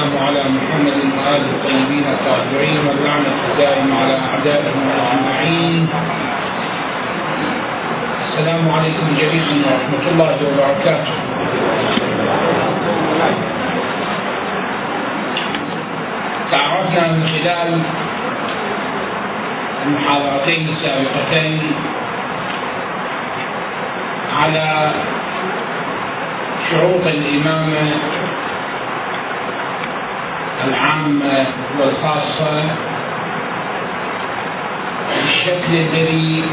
والسلام على محمد وآله الطيبين الطاهرين واللعنة الدائمة على أعدائهم أجمعين. السلام عليكم جميعا ورحمة الله وبركاته. تعرفنا من خلال المحاضرتين السابقتين على شروط الإمامة العامة والخاصة بالشكل الذي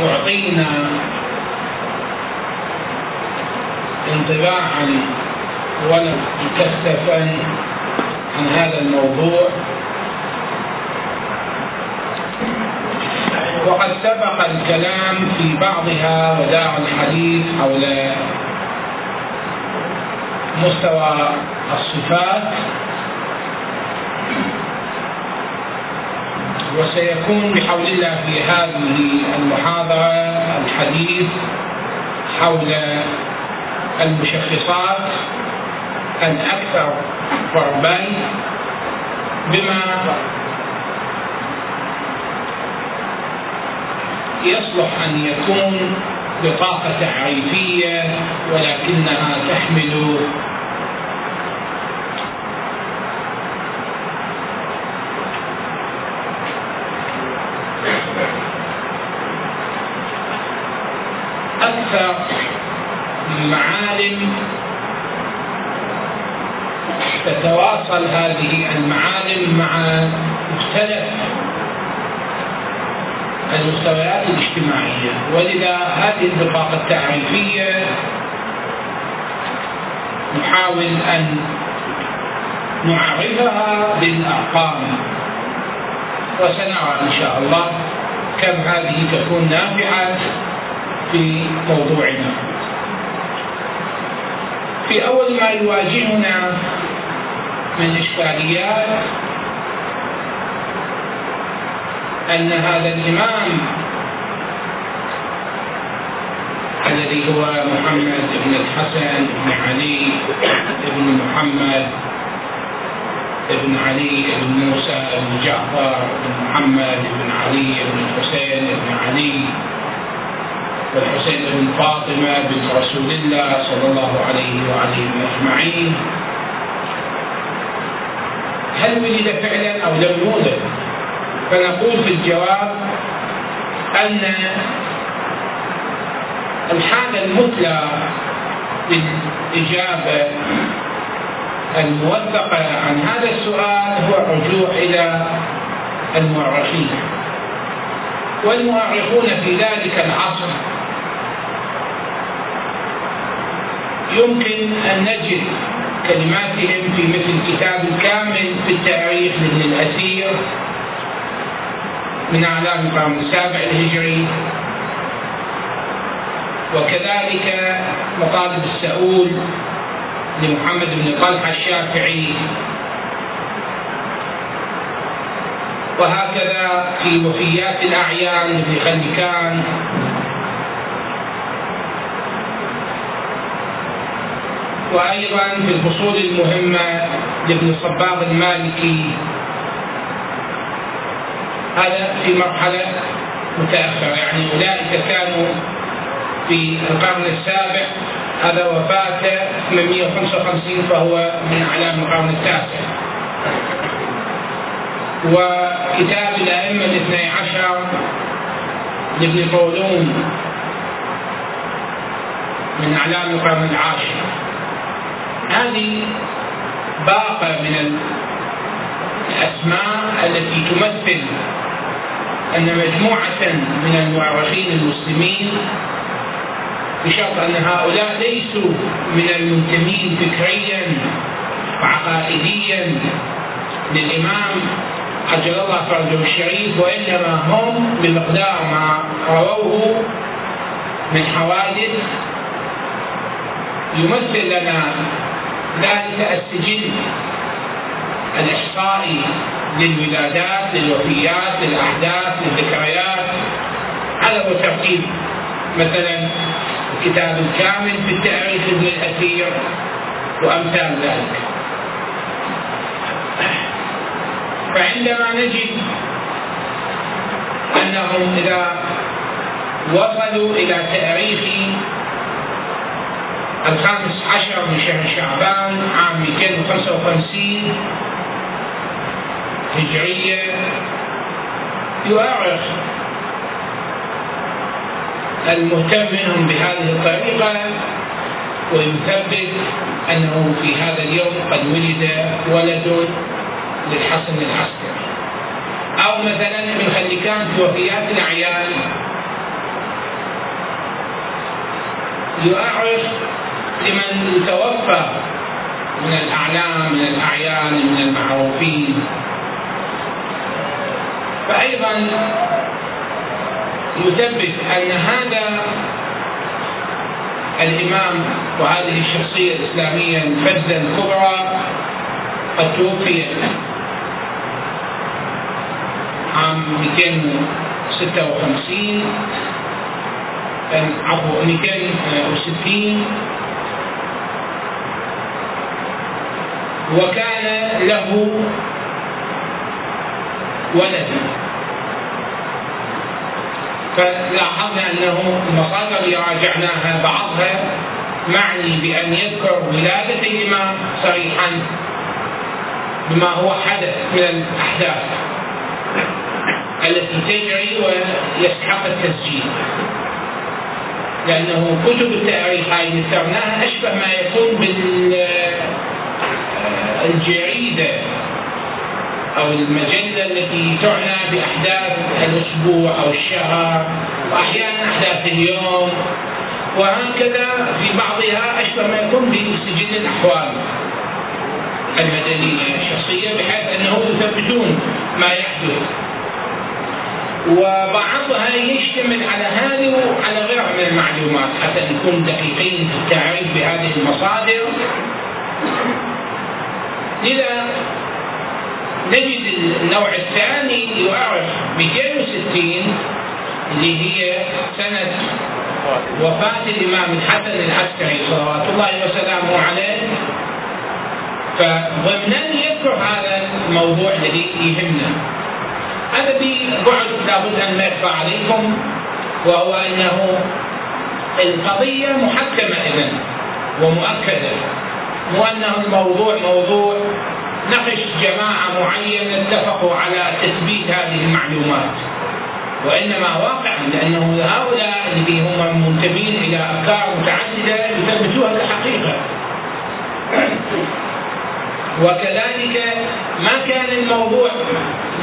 يعطينا انطباعا ولو مكثفا عن هذا الموضوع. وقد سبق الكلام في بعضها وداع الحديث حول مستوى الصفات وسيكون بحول الله في هذه المحاضرة الحديث حول المشخصات الأكثر قربا بما يصلح أن يكون بطاقة تعريفية ولكنها تحمل أكثر معالم تتواصل هذه المعالم مع مختلف المستويات الاجتماعية. ولذا هذه البطاقة التعريفية نحاول أن نعرفها بالأرقام. وسنرى إن شاء الله كم هذه تكون نافعة في موضوعنا. في أول ما يواجهنا من إشكاليات أن هذا الإمام الذي هو محمد بن الحسن بن علي بن محمد بن علي بن موسى بن جعفر بن محمد بن علي بن الحسين بن علي والحسين بن فاطمة بنت رسول الله صلى الله عليه وعليه أجمعين هل ولد فعلا أو لم يولد فنقول في الجواب أن الحالة المثلى للإجابة الموثقة عن هذا السؤال هو الرجوع إلى المؤرخين. والمؤرخون في ذلك العصر يمكن أن نجد كلماتهم في مثل كتاب الكامل في التاريخ لابن الأثير من أعلام القرن السابع الهجري. وكذلك مطالب السؤول لمحمد بن طلحة الشافعي. وهكذا في وفيات الأعيان لابن خلكان وأيضا في الفصول المهمة لابن صباغ المالكي. هذا في مرحلة متأخرة. يعني أولئك كانوا في القرن السابع. هذا وفاته 855 فهو من أعلام القرن التاسع. وكتاب الأئمة الاثني عشر لابن طولون من أعلام القرن العاشر. هذه باقة من الأسماء التي تمثل أن مجموعة من المؤرخين المسلمين بشرط أن هؤلاء ليسوا من المنتمين فكريا وعقائديا للإمام عجل الله فرجه الشريف وإنما هم بمقدار ما رووه من حوادث يمثل لنا ذلك السجل الإحصائي للولادات للوفيات للأحداث للذكريات. هو ترتيب مثلا الكتاب الكامل في التأريخ ابن التكفير وأمثال ذلك. فعندما نجد أنهم إذا وصلوا إلى تأريخ الخامس عشر من شهر شعبان عام 255 هجرية. يؤرخ المهتم منهم بهذه الطريقة ويثبت أنه في هذا اليوم قد ولد ولد للحسن العسكري. أو مثلا ابن خليكان في وفيات الأعيان. يؤرخ لمن توفى من الأعلام من الأعيان من المعروفين. فأيضا يثبت أن هذا الإمام وهذه الشخصية الإسلامية الفذة الكبرى قد توفي عام 256 عفوا 260 وكان له ولد. فلاحظنا أنه المصادر اللي راجعناها بعضها معني بأن يذكر ولاده الامام صريحا بما هو حدث من الأحداث التي تجري ويستحق التسجيل. لأنه كتب التأريخ هاي ذكرناها أشبه ما يكون بالجريدة أو المجلة التي تعنى بأحداث الأسبوع أو الشهر وأحيانا أحداث اليوم وهكذا في بعضها أشبه ما يكون بسجل الأحوال المدنية الشخصية بحيث أنه يثبتون ما يحدث. وبعضها يشتمل على هذه وعلى غيرها من المعلومات حتى نكون دقيقين في التعريف بهذه المصادر. لذا نجد النوع الثاني يعرف 260 اللي هي سنة وفاة الإمام الحسن العسكري صلوات الله وسلامه عليه. فضمنا يذكر هذا الموضوع الذي يهمنا. هذا بعد لابد ما يخفى عليكم وهو أنه القضية محكمة اذا ومؤكدة مو انه الموضوع موضوع نقش جماعة معينة اتفقوا على تثبيت هذه المعلومات وإنما واقع لأنه هؤلاء الذي هم منتمين إلى أفكار متعددة يثبتوها كحقيقة وكذلك ما كان الموضوع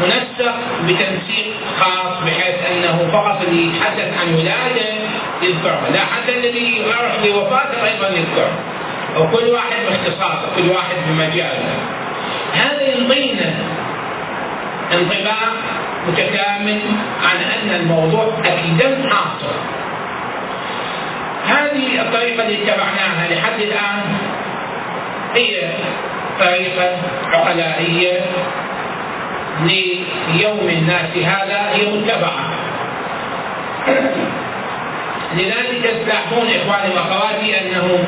منسق بتنسيق خاص بحيث أنه فقط اللي يتحدث عن ولادة يذكرها، لا حتى الذي يعرف بوفاته أيضا يذكر. وكل واحد باختصاصه، كل واحد بمجاله. هذا يعطينا انطباع متكامل عن أن الموضوع اكيدا حاصل. هذه الطريقة اللي اتبعناها لحد الآن هي طريقة عقلائية ليوم الناس هذا هي متبعة لذلك تلاحظون إخواني وأخواتي أنه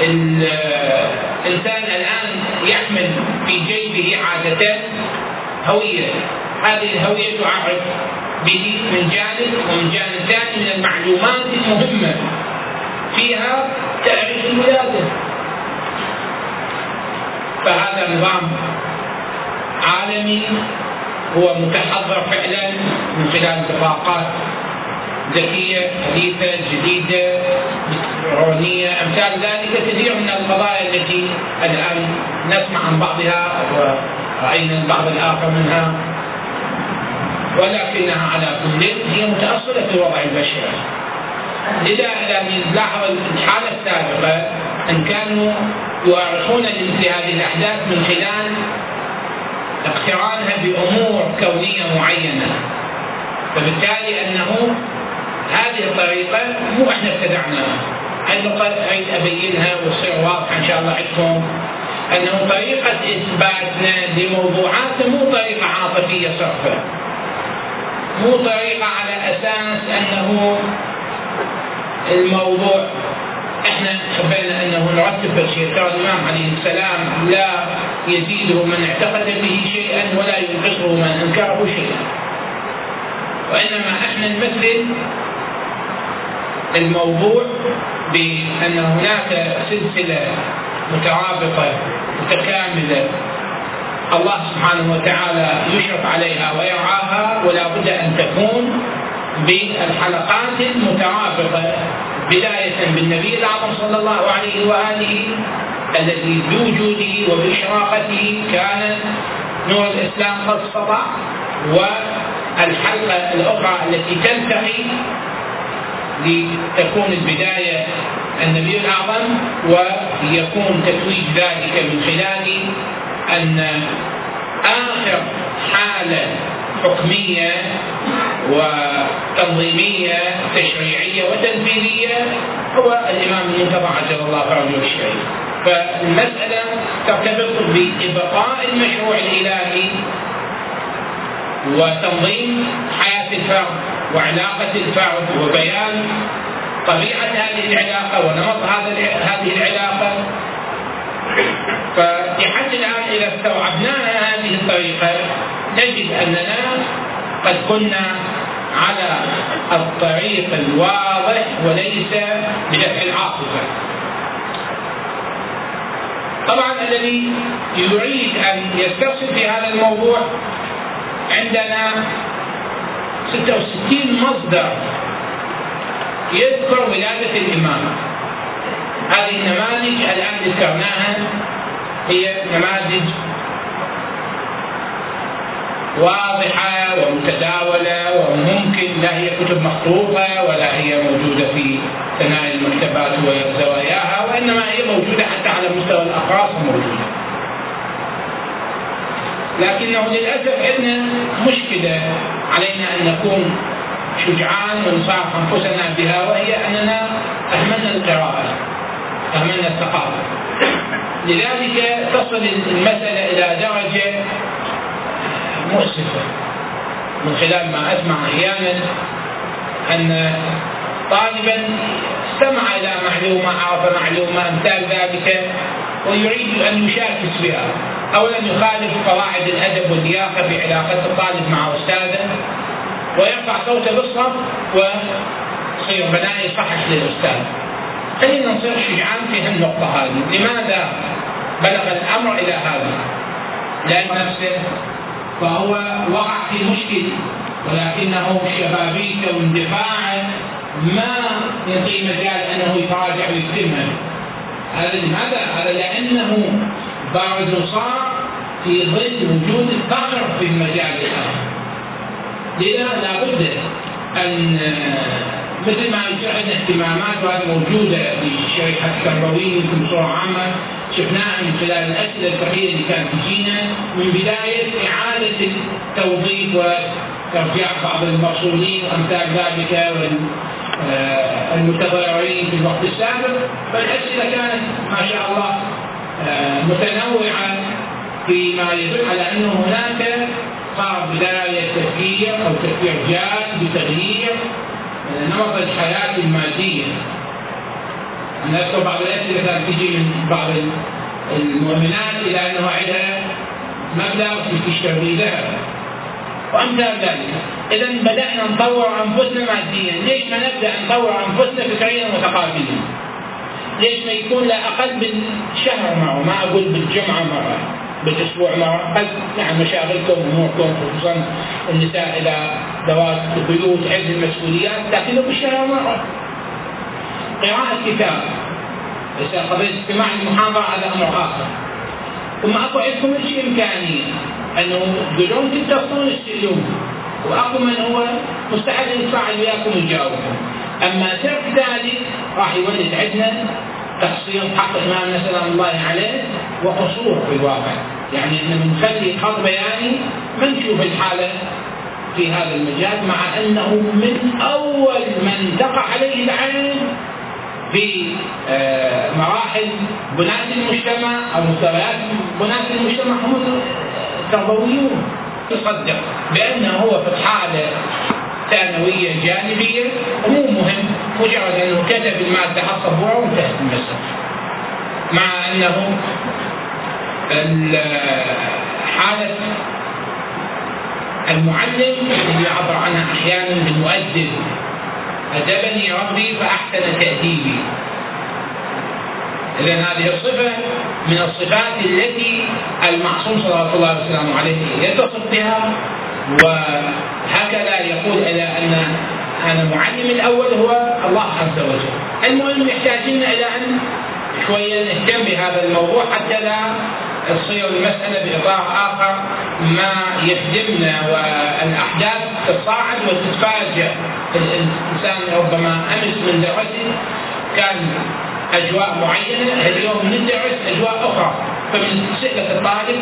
الإنسان الآن يحمل في جيبه عادة هوية. هذه الهوية تعرف به من جانب ومن جانب ثاني من المعلومات المهمة. فيها تاريخ الولادة فهذا نظام عالمي هو متحضر فعلا من خلال اتفاقات ذكية حديثة جديدة إلكترونية أمثال ذلك كثير من القضايا التي الآن نسمع عن بعضها ورأينا البعض الآخر منها. ولكنها على كل هي متأصلة في الوضع البشري لذا إذا نلاحظ الحالة السابقة أن كانوا يؤرخون لمثل هذه الأحداث من خلال اقترانها بأمور كونية معينة. فبالتالي أنه هذه الطريقة مو إحنا ابتدعناها النقطة أريد أبينها وتصير واضحة إن شاء الله عندكم. أنه طريقة إثباتنا لموضوعات مو طريقة عاطفية صرفة مو طريقة على أساس أنه الموضوع إحنا حبينا أنه نرتب شيء. ترى الإمام عليه السلام لا يزيده من اعتقد به شيئا ولا ينقصه من أنكره شيئا. وإنما إحنا نمثل الموضوع بأن هناك سلسلة مترابطة متكاملة. الله سبحانه وتعالى يشرف عليها ويرعاها ولا بد أن تكون بالحلقات المترابطة بداية بالنبي الأعظم صلى الله عليه وآله الذي بوجوده وبإشراقته كان نور الإسلام قد سطع والحلقة الأخرى التي تنتهي لتكون البداية النبي الأعظم ويكون تتويج ذلك من خلال أن آخر حالة حكمية وتنظيمية تشريعية وتنفيذية هو الإمام المنتظر عجل الله فرجه الشريف فالمسألة ترتبط بإبقاء المشروع الإلهي وتنظيم حياة الفرد وعلاقة الفرد وبيان طبيعة هذه العلاقة ونمط هذا هذه العلاقة. فلحد الآن إذا استوعبناها هذه الطريقة نجد أننا قد كنا على الطريق الواضح وليس بدفع العاطفة. طبعا الذي يريد أن يستفسر في هذا الموضوع عندنا 66 مصدر يذكر ولادة الإمام. هذه النماذج الآن ذكرناها هي نماذج واضحة ومتداولة وممكن لا هي كتب مخطوطة ولا هي موجودة في ثنايا المكتبات وزواياها وإنما هي موجودة حتى على مستوى الأقراص موجودة لكنه للأسف عندنا مشكلة علينا أن نكون شجعان ونصارح أنفسنا بها وهي أننا أهملنا القراءة أهملنا الثقافة. لذلك تصل المسألة إلى درجة مؤسفة. من خلال ما أسمع أحيانا أن طالبا استمع إلى معلومة عرف معلومة أمثال ذلك. ويريد أن يشاكس بها أولا يخالف قواعد الأدب واللياقة في علاقة الطالب مع أستاذه ويرفع صوته بالصف ويصير بناء يصحح للأستاذ. خلينا نصير شجعان في هالنقطة هذه. لماذا بلغ الأمر إلى هذا؟ لأن نفسه فهو وقع في مشكلة ولكنه شبابيك واندفاعه ما يعطي مجال أنه يتراجع ويكتمها هذا لماذا؟ هذا لأنه بعد صار في ظل وجود الفقر في المجال الآخر لذا لابد أن مثل ما عندنا اهتمامات وهذه موجودة في شريحة التربويه يمكن بصوره عامة شفناها من خلال الأسئلة الفقهية اللي كانت تجينا من بداية إعادة التوظيف وترجيع بعض المفصولين وأمثال ذلك والمتضررين في الوقت السابق. فالأسئلة كانت ما شاء الله آه، متنوعة فيما يدل على انه هناك بداية تفكير أو تفكير جاد بتغيير نمط الحياة المادية. أنا أذكر بعض الأسئلة كانت تجي من بعض المؤمنات إلى أنه عندها مبلغ تشتري ذهب. وأمثال ذلك إذا بدأنا نطور أنفسنا ماديا. ليش ما نبدأ نطور أنفسنا فكريا وثقافيا ليش ما يكون لا أقل بالشهر مرة؟ ما أقول بالجمعة مرة بالأسبوع مرة. قد نعم مشاغلكم أموركم خصوصا النساء إذا ذوات البيوت عند المسؤوليات لكنه بالشهر مرة. قراءة كتاب قضية استماع المحاضرة هذا أمر آخر. ثم أكو عندكم شيء إمكانية. أنه بدون تتصلون تستلون وأكو من هو مستعد يتفاعل وياكم ويجاوبكم أما ترك ذلك راح يولد عندنا تقصير حق الإمام سلام الله عليه وقصور في الواقع. يعني إحنا بنخلي خط بياني ما نشوف الحالة في هذا المجال مع أنه من أول من تقع عليه العين في آه، مراحل بناء المجتمع أو مستويات بناء المجتمع. هم التربويون يصدق بأنه هو في الحاله ثانوية جانبية ومو مهم. مجرد أنه كتب المادة السبورة وانتهت المسألة. مع أنه حالة المعلم اللي يعبر عنها أحيانا بالمؤدب أدبني ربي فأحسن تأديبي إذا هذه الصفة من الصفات التي المعصوم صلى الله وسلم عليه يتصف بها وهكذا يقول إلى أن أنا معلم الأول هو الله عز وجل. المهم يحتاجون إلى أن شوية نهتم بهذا الموضوع حتى لا تصير المسألة بإطار آخر ما يخدمنا والأحداث تتصاعد وتتفاجأ. الإنسان ربما أمس من درسه كان أجواء معينة اليوم ندرس أجواء أخرى. فمن سئلة الطالب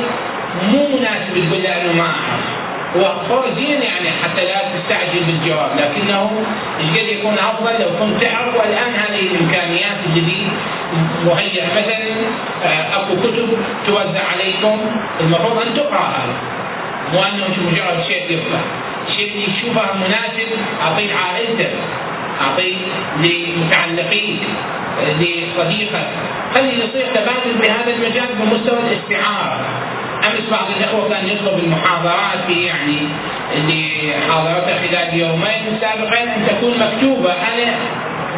مو مناسب تقول له أنه ما أعرف. هو زين يعني حتى لا تستعجل بالجواب لكنه قد يكون أفضل؟ لو كنت تعرف والآن هذه الإمكانيات التي مهيئة. مثلا آه، أكو كتب توزع عليكم المفروض أن تقرأ هذا. مو أنه مجرد شيء يقرا شيء اللي تشوفه مناسب اعطيه عائلتك. اعطيه لمتعلقيك لصديقك خلي يصير تبادل بهذا المجال بمستوى الاستعارة؟ امس بعض الإخوة كان يطلب المحاضرات يعني اللي حاضرتها خلال يومين سابقا ان تكون مكتوبة أنا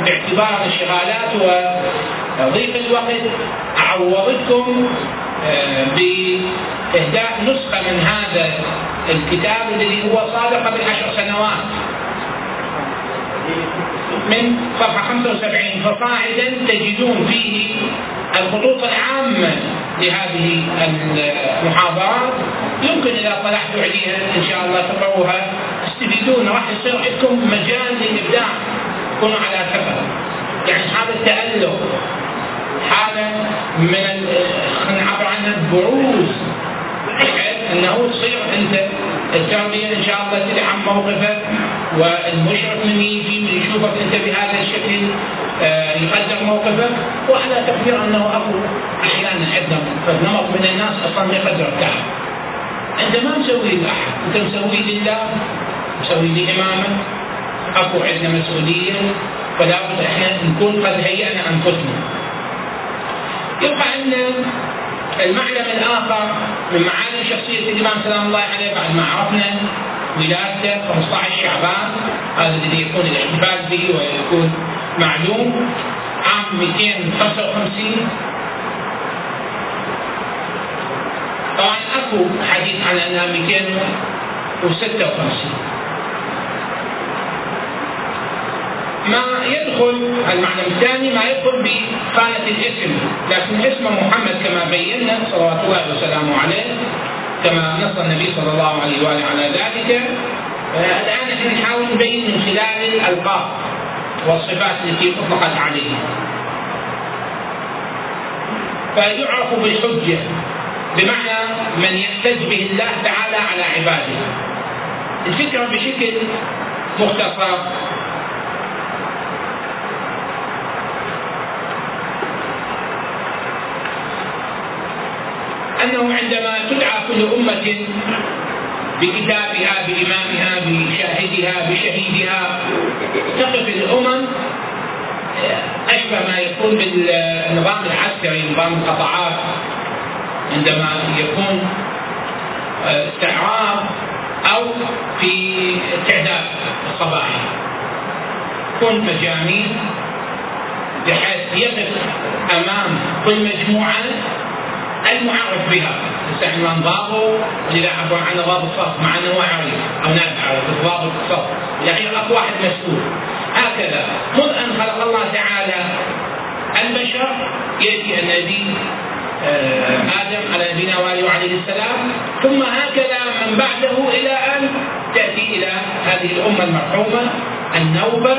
باعتبار الانشغالات وضيق الوقت. أعوضكم آه، بإهداء نسخة من هذا الكتاب الذي هو صادر قبل عشر سنوات من صفحة 75 فصاعدا تجدون فيه الخطوط العامة لهذه المحاضرات. يمكن إذا طلعتوا عليها إن شاء الله تقروها تستفيدون راح يصير عندكم مجال للإبداع. تكونوا على كفر يعني هذا التألق حالة من خلينا نعبر عنها بروز بحيث أنه تصير أنت التربيه إن شاء الله تدعم موقفك والمشرف من يجي من يشوفك أنت بهذا الشكل آه، يقدر موقفك وعلى تقدير أنه اكو أحيانا عندنا نمط من الناس أصلا ما يقدر التعب أنت ما مسوي لاحد أنت مسوي لله مسوي لامامك أكو عندنا مسؤولية فلا بد إحنا نكون قد هيئنا أنفسنا. يبقى عندنا المعلم الآخر من معالم شخصية الامام سلام الله عليه بعد ما عرفنا ولادته 15 شعبان. هذا الذي يكون الاحتفال به ويكون معلوم. عام 255 طبعا أكو حديث عن أنها 256 ما يدخل المعنى الثاني ما يدخل بخانة الاسم لكن اسم محمد كما بينا صلوات الله وسلامه عليه كما نص النبي صلى الله عليه وآله على ذلك الآن إحنا نحاول نبين من خلال الألقاب والصفات التي أطلقت عليه. فيعرف بالحجة بمعنى من يحتج به الله تعالى على عباده. الفكرة بشكل مختصر انه عندما تدعى كل أمة بكتابها بإمامها بشاهدها بشهيدها تقف الأمم أشبه ما يكون بالنظام العسكري نظام القطاعات. عندما يكون استعراض أو في التعداد الصباحي تكون مجاميع بحيث يقف أمام كل مجموعه المعرف بها عنوان ضابط واذا عبر عن ضابط الصف مع أنه ما أو نعرف عرف ضابط الصف. الاخير اكو واحد مسؤول. هكذا. منذ أن خلق الله تعالى البشر يأتي النبي آه، آدم على نبينا وآله عليه السلام. ثم هكذا من بعده إلى أن تأتي إلى هذه الأمة المرحومة النوبة.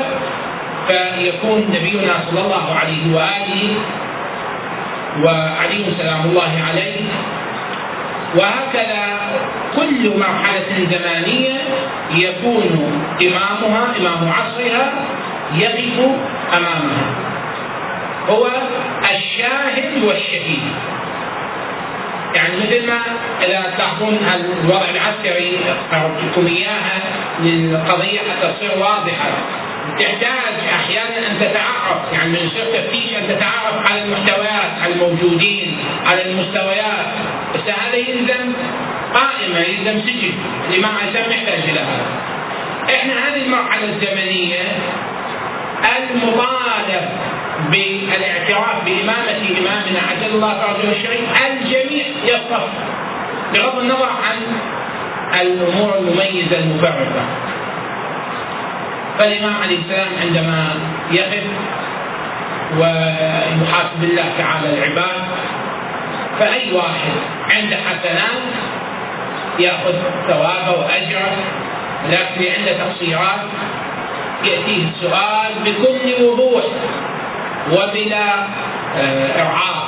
فيكون نبينا صلى الله عليه وآله وعلي سلام الله عليه. وهكذا كل مرحلة زمانية يكون إمامها إمام عصرها يقف أمامها. هو الشاهد والشهيد. يعني مثل ما إذا تلاحظون الوضع العسكري لكم إياها للقضيه حتى تصير واضحة. تحتاج أحيانا أن تتعرف يعني من يصير تفتيش أن تتعرف على المحتويات على الموجودين على المستويات. بس هذا يلزم قائمة يلزم سجن. الامام علي يحتاج إلى هذا. إحنا هذه المرحلة الزمنية المطالب بالاعتراف بإمامة إمامنا عجل الله فرجه الشريف الجميع يصف بغض النظر عن الأمور المميزة المفرقة فالإمام عليه السلام عندما يقف ويحاسب الله تعالى العباد فأي واحد عنده حسنات يأخذ ثوابه وأجره لكن عنده تقصيرات يأتيه السؤال بكل وضوح وبلا آه، إرعاب.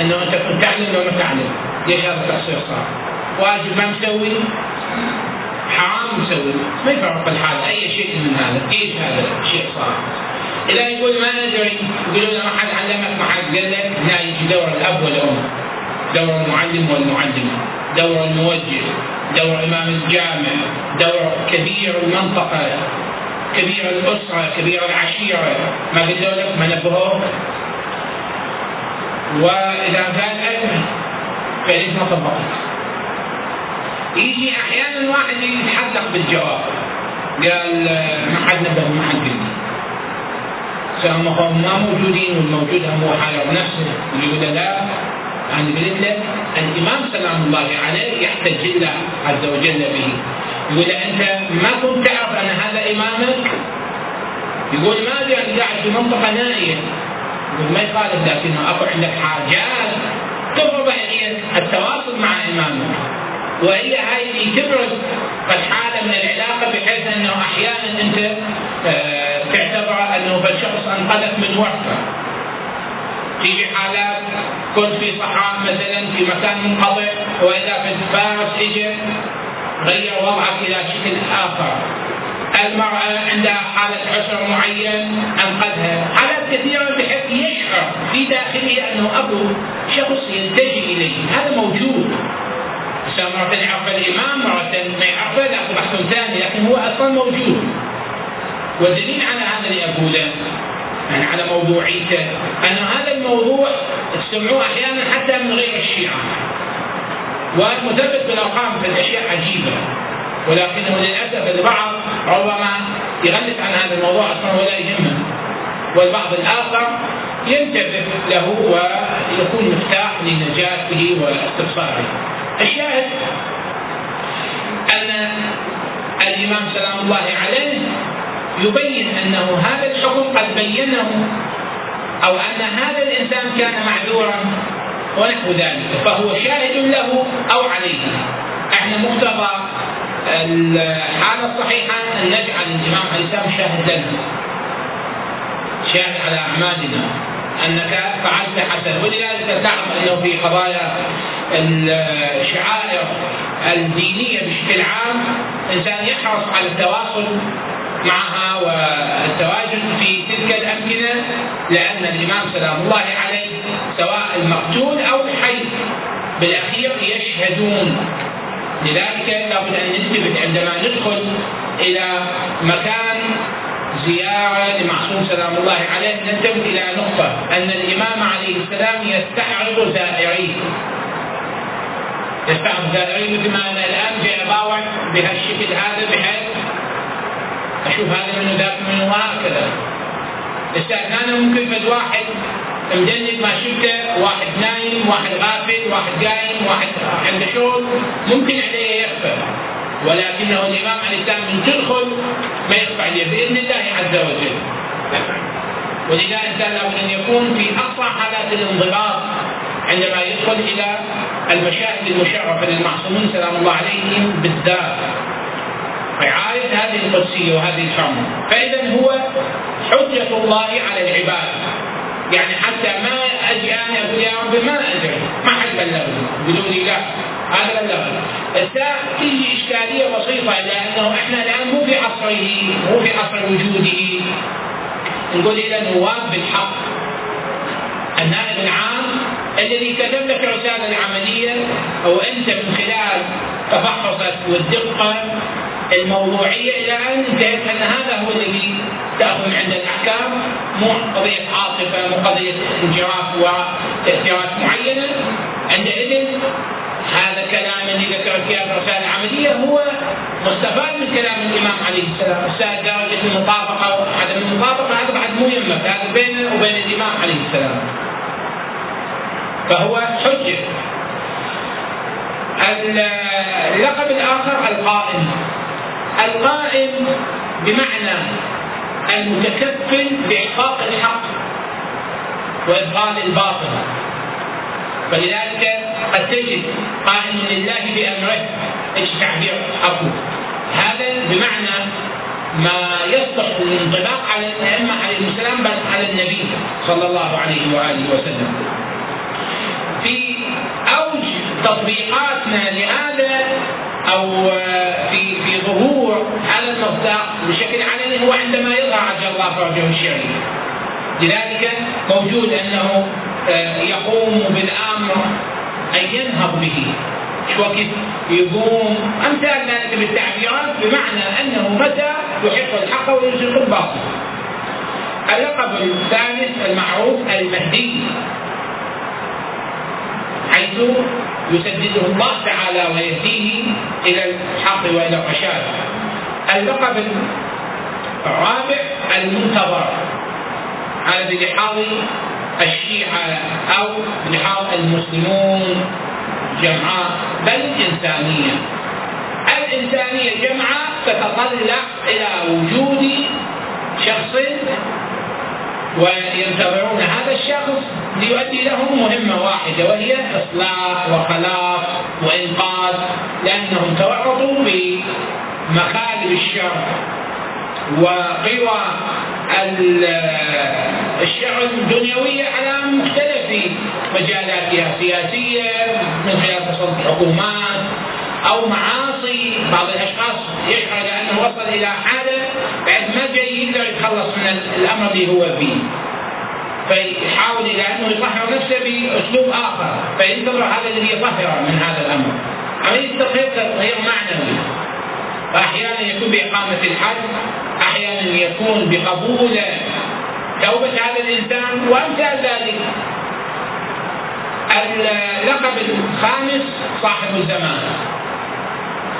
أنه أنت كنت تعلم لو ما تعلم ليش هذا التقصير صار؟ واجب ما مسوي؟ حرام مسوي ما يفرق الحال. أي شيء من هذا. إيش هذا الشيء صار؟ إذا يقول ما ندري. يقولون ما حد علمك ما حد قال لك لا يجي دور الأب والأم. دور المعلم والمعلمة دور الموجه. دور إمام الجامع. دور كبير المنطقة. كبير الأسرة. كبير العشيرة. ما قدروا لك؟ ما نبهوك. أكمل فليش ما طبقت. يجي أحيانا واحد يتحدق بالجواب. قال ما حد نبه ما حد سواء ما موجودين والموجود هو حالة نفسه. يقول لا. أنا قلت لك الإمام سلام الله عليه يحتج الله عز وجل به. يقول أنت ما كنت تعرف أن هذا إمامك؟ يقول ما أدري أنا قاعد في منطقة نائية. يقول ما يخالف لكنه أكو عندك حاجات تفرض هي التواصل مع إمامك. هاي اللي تبرز قد حالة من العلاقة بحيث أنه أحيانا أنت آه، تعتبر أنه فالشخص أنقذك من ورطة في حالات كنت في صحراء مثلا في مكان منقطع وإذا في فارس اجى غير وضعك إلى شكل آخر. المرأة عندها حالة عسر معين أنقذها. حالات كثيرة بحيث يشعر في داخله أنه أبو شخص يلتجئ إليه. هذا موجود. مرة يعرف الإمام مرة ما يعرفه لكن بحث ثاني لكن هو أصلا موجود. والدليل على هذا اللي أقوله يعني على موضوعيته. أن هذا الموضوع تسمعوه أحيانا حتى من غير الشيعة. والمثبت بالأرقام في الأشياء عجيبة. ولكنه للأسف البعض ربما يغلف عن هذا الموضوع أصلا ولا يهمه. والبعض الآخر ينتبه له ويكون مفتاح لنجاته واستبصاره. الشاهد أن الإمام سلام الله عليه يبين أنه هذا الحكم قد بينه أو أن هذا الإنسان كان معذورا ونحو ذلك فهو شاهد له أو عليه. إحنا مقتضى الحالة الصحيحة أن نجعل الإمام عليه السلام شاهد شاهد على أعمالنا أنك فعلت حسن ولذلك تعرف أنه في قضايا الشعائر الدينية بشكل عام إنسان يحرص على التواصل معها والتواجد في تلك الأمكنة لأن الإمام سلام الله عليه سواء المقتول أو الحي بالأخير يشهدون. لذلك لابد أن ننتبه عندما ندخل إلى مكان زيارة لمعصوم سلام الله عليه ننتبه إلى نقطة أن الإمام عليه السلام يستعرض زائريه. يستعرض زائريه مثل ما أنا الآن جاي أباوع بهالشكل هذا بحيث أشوف هذا منه ذاك منه وهكذا. أنا ممكن فد واحد مجند ما شفته واحد نايم واحد غافل واحد قايم واحد عنده شغل ممكن عليه يخفى ولكنه الإمام عليه السلام من تدخل ما يخفى عليه بإذن الله عز وجل. ولذا الانسان لابد أن يكون في اقصى حالات الانضباط. عندما يدخل إلى المشاهد المشرفة للمعصومين سلام الله عليهم بالذات رعاية هذه القدسية وهذه الحرمة فإذا هو حجة الله على العباد. يعني حتى ما أجي أنا أقول يا رب ما أدري. ما حد بلغني. لي لا هذا بلغني. تيجي إشكالية بسيطة لأنه إحنا الآن مو في عصره مو في عصر وجوده. نقول إلى نواب بالحق. النائب العام الذي كتب لك الرسالة العملية أو أنت من خلال تفحصك والدقة الموضوعية إلى أن انتهت أن هذا هو الذي تأخذ من عند الأحكام مو قضية عاطفة مو قضية انجراف وتاثيرات معينة عندئذ هذا كلام اللي ذكر في هذه الرسالة العملية هو مستفاد من كلام الإمام عليه السلام، السائل درجة المطابقة أو عدم المطابقة هذا بعد مو يهمك هذا بينه وبين الإمام عليه السلام. فهو حجه. اللقب الآخر القائم. القائم بمعنى المتكفل باحقاق الحق وإبطال الباطل. فلذلك قد تجد قائم لله بأمره إيش تعبير هذا بمعنى ما يصلح للانطباق على الأئمة عليهم السلام بل على النبي صلى الله عليه وآله وسلم. في أوج تطبيقاتنا لهذا أو في في ظهور هذا المصداق بشكل علني هو عندما يظهر عجل الله فرجه الشرعي. لذلك موجود أنه يقوم بالأمر أن ينهض به. شو وقت يقوم. أمثال ذلك بالتعبيرات بمعنى أنه متى يحق الحق ويزيق الباطل. اللقب الثالث المعروف المهدي. حيث يسدده الله تعالى ويهديه إلى الحق وإلى الرشاد. اللقب الرابع المنتظر. هذا بلحاظ الشيعة أو لحاظ المسلمون جمعاء بل الإنسانية الإنسانية جمعاء تتطلع إلى وجود شخص وينتظرون هذا الشخص ليؤدي لهم مهمة واحدة وهي إصلاح وخلاص وإنقاذ لأنهم تورطوا بمخالب الشر وقوى الشعر الدنيوية على مختلف مجالاتها سياسية من خلال تسلط الحكومات أو معاصي بعض الأشخاص يشعر أنه وصل إلى حالة بعد ما جاي يقدر يتخلص من الأمر اللي هو فيه. فيحاول إلى أنه يطهر نفسه بأسلوب آخر فينتظر هذا الذي يطهره من هذا الأمر. عملية التطهير تطهير معنوي فأحيانا يكون بإقامة الحد أحيانا يكون بقبول توبة هذا الإنسان وأمثال ذلك. اللقب الخامس صاحب الزمان.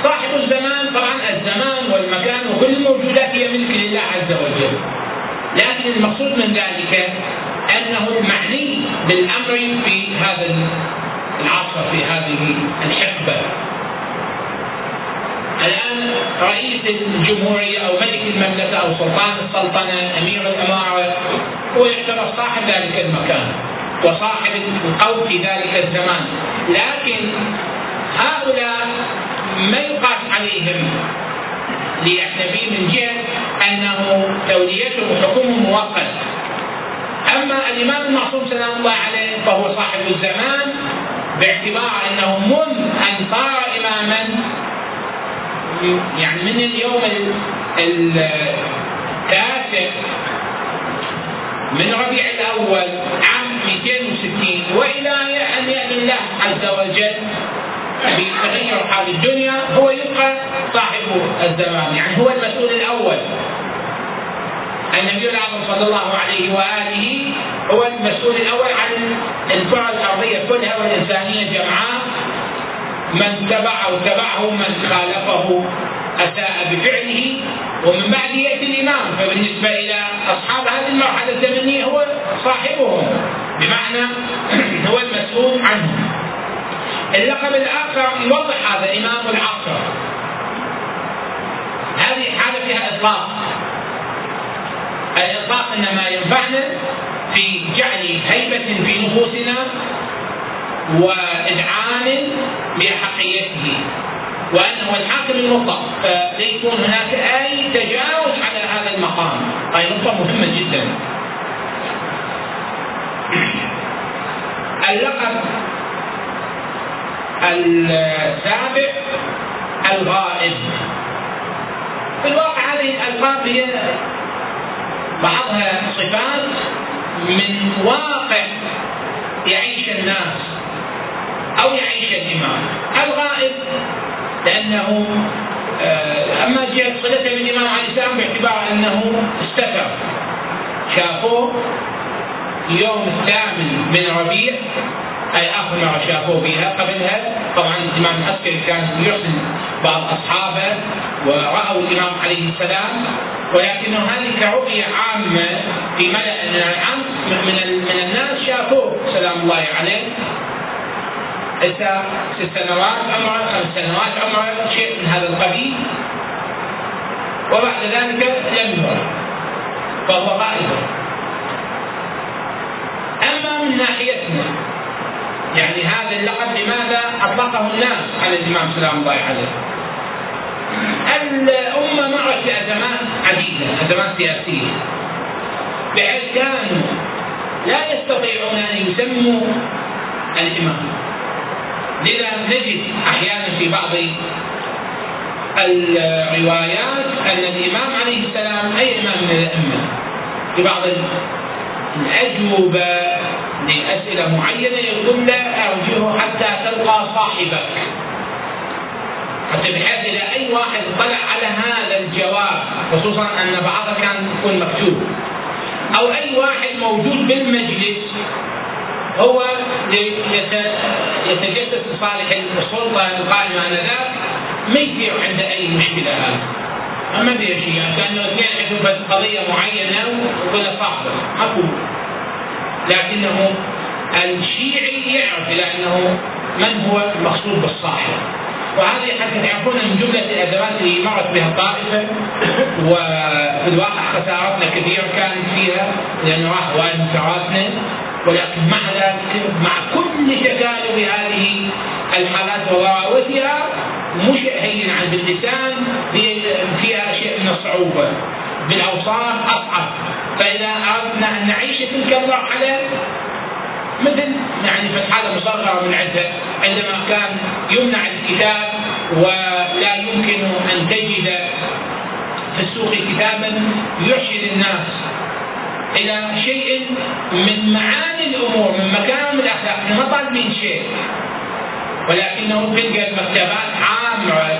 صاحب الزمان. طبعا الزمان والمكان وكل الموجودات هي ملك لله عز وجل. لكن المقصود من ذلك أنه المعني بالأمر في هذا العصر في هذه الحقبة. الآن رئيس الجمهورية أو ملك المملكة أو سلطان السلطنة أمير الأمارة هو يعتبر صاحب ذلك المكان وصاحب القول في ذلك الزمان. لكن هؤلاء ما يقاس عليهم لأجنبي من جهة أنه توليتهم وحكمهم مؤقت. أما الإمام المعصوم سلام الله عليه فهو صاحب الزمان باعتبار أنه منذ أن صار إماما يعني من اليوم التاسع من ربيع الأول عام 260 وإلى أن يأتي الله عز وجل بتغير حال الدنيا هو يبقى صاحب الزمان يعني هو المسؤول الأول. النبي الأعظم صلى الله عليه وآله هو المسؤول الأول عن الكرة الأرضية كلها والإنسانية جمعاء. من تبع أو تبعه من خالفه أساء بفعله. ومن بعد يأتي الإمام. فبالنسبة إلى أصحاب هذه المرحلة الزمنية هو صاحبهم. بمعنى هو المسؤول عنه اللقب الآخر يوضح هذا إمام العصر. هذه حالة فيها إطلاق. الإطلاق إنما ينفعنا في جعل هيبة في نفوسنا وإذعان بأحقيته وأنه الحاكم المطلق فليكون هناك أي تجاوز على هذا المقام. هذه نقطة مهمة جدا. اللقب السابع الغائب. في الواقع هذه الألقاب هي بعضها صفات من واقع يعيش الناس أو يعيش الإمام الغائب لأنه آه، أما جهة صلته بالامام عليه السلام باعتبار أنه استتر. شافوه؟ يوم الثامن من ربيع أي اخر مره شافوه بها قبلها طبعا الإمام العسكري كان يرسل بعض أصحابه ورأوا الإمام عليه السلام ولكنه هذه كرؤيه عامة في ملأ عام من من الناس شافوه. سلام الله عليه. هسه ست سنوات عمره خمس سنوات عمره شيء من هذا القبيل. وبعد ذلك لم يرى فهو غائب. أما من ناحيتنا يعني هذا اللقب لماذا أطلقه الناس؟ على الإمام سلام الله عليه. الأمة مرت بازمات عديدة ازمات سياسية. بحيث كانوا لا يستطيعون أن يسموا الإمام. لذا نجد أحيانا في بعض الروايات أن الإمام عليه السلام أي إمام من الأئمة؟ في بعض الأجوبة لاسئله معينه يقول لا ارجعه حتى تلقى صاحبك. بحيث إذا أي واحد طلع على هذا الجواب خصوصا أن بعضها كان يكون مكتوب. أو أي واحد موجود بالمجلس هو يتجسس لصالح السلطة القائمه انذاك ما يصير عنده أي مشكلة هذا. ما ادري إيش يعني كانه اثنين عندهم بس قضيه معينه وكل صاحبه اكو لكنه الشيعي يعرف إلى انه من هو المقصود بالصاحب. وهذه حتى تعرفون من جملة الأدوات اللي مرت بها الطائفه وفي الواقع خسارتنا كثيره كانت فيها لأنه راح وايد من ولكن مع ذلك مع كل تكالب هذه الحالات وضراوتها مش هين عن باللسان فيها شيء من الصعوبة. بالأوصاف أصعب. فإذا أردنا أن نعيش تلك المرحله مثل يعني في الحاله مصغره من عده عندما كان يمنع الكتاب ولا يمكن أن تجد في السوق كتابا يرشد الناس إلى شيء من معاني الأمور من مكارم الأخلاق إحنا ما طالبين شيء. ولكنه تلقى المكتبات عامة.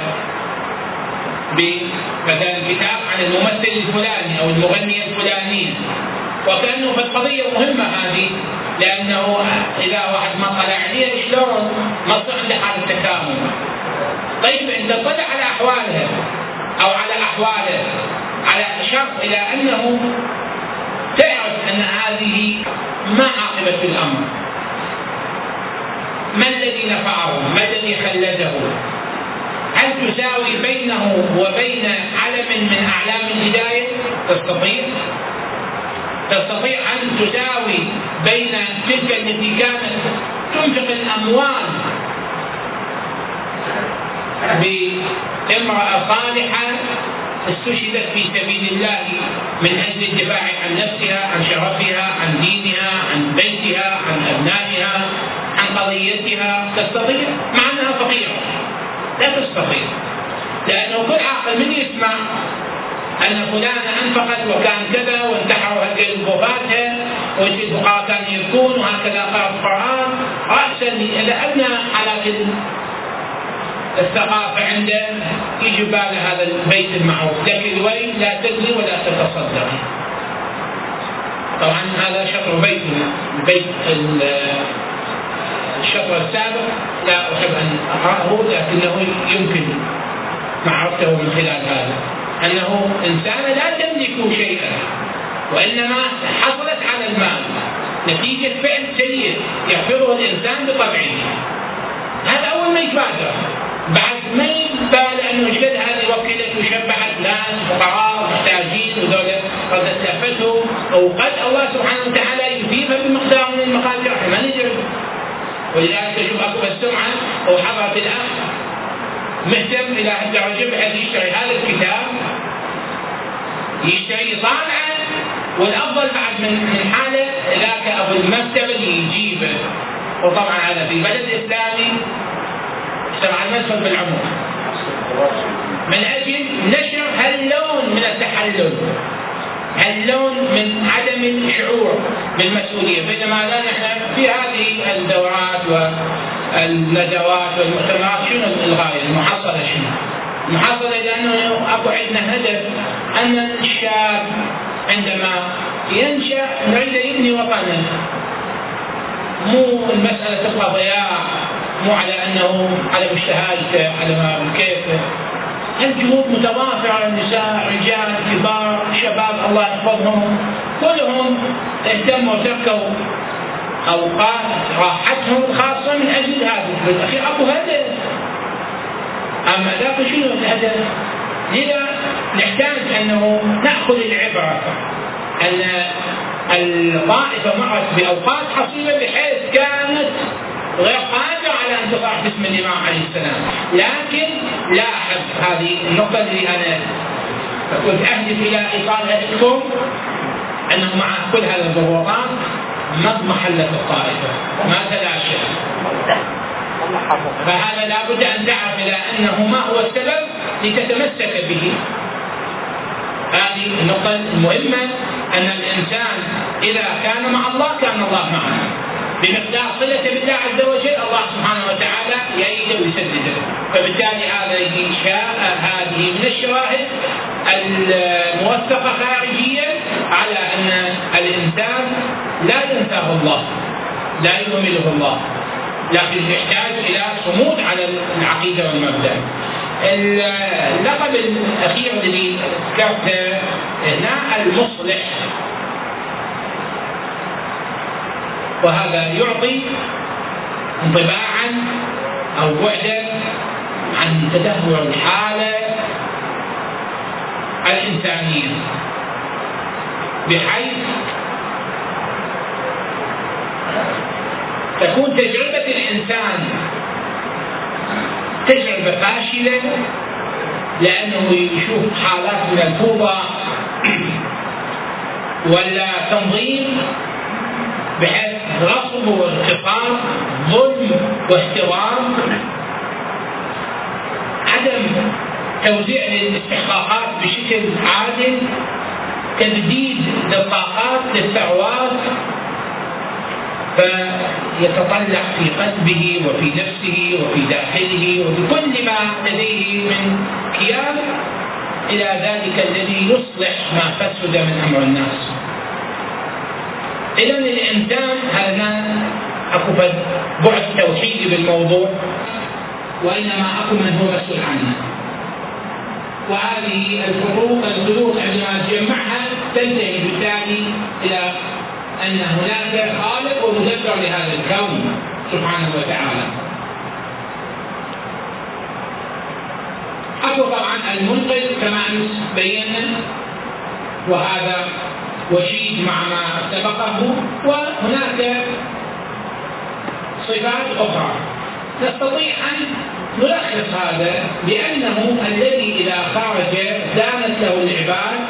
مثلا كتاب عن الممثل الفلاني أو المغني الفلاني وكأنه في القضية مهمة هذه لأنه إذا واحد ما طلع عليه شلون ما تصير عنده حاله طيب انت طلع على أحواله أو على أحواله على شرط إلى أنه تعرف أن هذه ما عاقبه الامر ما الذي نفعه؟ ما الذي خلده؟ هل تساوي بينه وبين علم من أعلام الهداية؟ تستطيع؟ تستطيع أن تساوي بين تلك التي كانت تنفق الأموال بامرأة صالحة استشهدت في سبيل الله من أجل الدفاع عن نفسها عن شرفها عن دينها عن بيتها عن أبنائها عن قضيتها تستطيع مع أنها فقيرة لا تستطيع. لأنه كل عاقل من يسمع أن فلانه أنفقت وكان كذا وانتحروا هالقد وفاتها والفقراء كانوا يبكون وهكذا قرأ القرآن رأسا أدنى حالات الثقافة عنده يجي باله هذا البيت المعروف. لك الويل لا تزني ولا تتصدقي طبعا هذا شطر بيت البيت الشطر السابق لا أحب أن أقرأه لكنه يمكن معرفته من خلال هذا. أنه إنسانة لا تملك شيئا وإنما حصلت على المال. نتيجة فعل سيء يحفظه الإنسان بطبعه. هذا أول ما يتبادر. بعد ما يبال انه إيش هذه وكلت وشبعت ناس فقراء محتاجين وذولا قد استلفتهم وقد الله سبحانه وتعالى يثيبها بمقدار من المقادير ما ندري. ولذلك تشوف اكو السمعه أو حضره الاخ مهتم إلى حتى رجل بحيث يشتري هذا الكتاب يشتري طالعه والأفضل بعد من من حاله ذاك أبو المكتبه اللي يجيبه وطبعا هذا في بلد إسلامي تبع المدخل بالعمر من أجل نشر هاللون من التحلل. هاللون من عدم الشعور بالمسؤولية بينما الان إحنا في هذه الدورات والندوات والمؤتمرات شنو الغاية؟ المحصلة شنو؟ محصلة لأنه أكو عندنا هدف أن الشاب عندما ينشأ نريد يبني وطنه مو المسألة تبقى ضياع مو على أنه على مجتهدته على ما بكيفه الجهود متضافرة النساء رجال كبار شباب الله يحفظهم كلهم اهتموا تركوا أوقات راحتهم الخاصه من أجل هذا بالاخير اكو هدف أما ذاك شنو الهدف؟ لذا نحتاج أنه نأخذ العبرة. أن الطائفة مرت بأوقات حصيله بحيث كانت غير قادرة على أن تطاع باسم الإمام عليه السلام. لكن لاحظ هذه النقطة اللي أنا كنت أهدف إلى إيصالها لكم أنه مع كل هذه الضغوطات ما اضمحلت الطائفة. ما تلاشى فهذا لابد أن تعرف إلى أنه ما هو السبب لتتمسك به. هذه النقطة المهمة أن الإنسان إذا كان مع الله كان الله معه. بمقدار صلته بالله عز وجل الله سبحانه وتعالى يأيده ويسدده. فبالتالي هذا شاء هذه من الشواهد الموثقة خارجيا على أن الإنسان لا ينساه الله لا يهمله الله لكن يحتاج إلى صمود على العقيدة والمبدأ. اللقب الأخير الذي ذكرته هنا المصلح. وهذا يعطي انطباعا أو بعدا عن تدهور الحالة الانسانيه بحيث تكون تجربة الإنسان تجربة فاشلة لأنه يشوف حالات من الفوضى ولا تنظيم بحيث غصب واغتصاب ظلم واحترام عدم توزيع الاستحقاقات بشكل عادل تجديد للطاقات للثروات فيتطلع في قلبه وفي نفسه وفي داخله وفي كل ما لديه من كيان إلى ذلك الذي يصلح ما فسد من أمر الناس. إذا الانسان هذا أكو بعد توحيدي بالموضوع وإنما أكو من هو مسؤول عنه. وهذه الفروق الفروق عندما تجمعها تنتهي بالتالي إلى أن هناك خالق ومدبر لهذا الكون سبحانه وتعالى. أكو طبعا المنقذ كما أمس بينا وهذا وشيد مع ما سبقه وهناك صفات أخرى. نستطيع أن نلخص هذا بأنه الذي إذا خرج دانت له العباد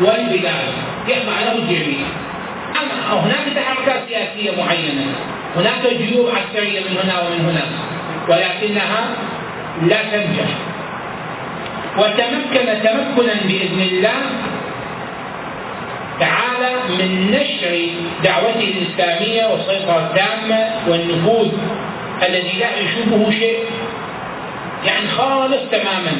والبلاد. يخضع له الجميع أما هناك تحركات سياسية معينة. هناك جيوب عسكرية من هنا ومن هنا. ولكنها لا تنجح. وتمكن تمكنا بإذن الله تعالى من نشر دعوته الإسلامية والسيطرة التامة والنفوذ الذي لا يشوفه شيء. يعني خالص تماما.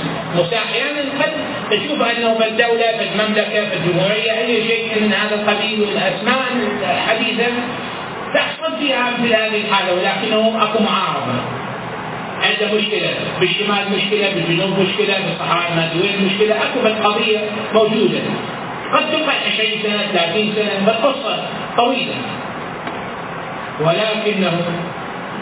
أحيانا قد تشوف أنه في الدولة في المملكة في الجمهورية أي شيء من هذا القبيل والاسماء الحديثة تحصل فيها مثل هذه الحالة ولكنه أكو معارضة. عنده مشكلة بالشمال مشكلة بالجنوب مشكلة بالصحراء المادوية مشكلة أكو قضية موجودة. قد تقع 20 سنة 30 سنة بل قصة طويلة. ولكنه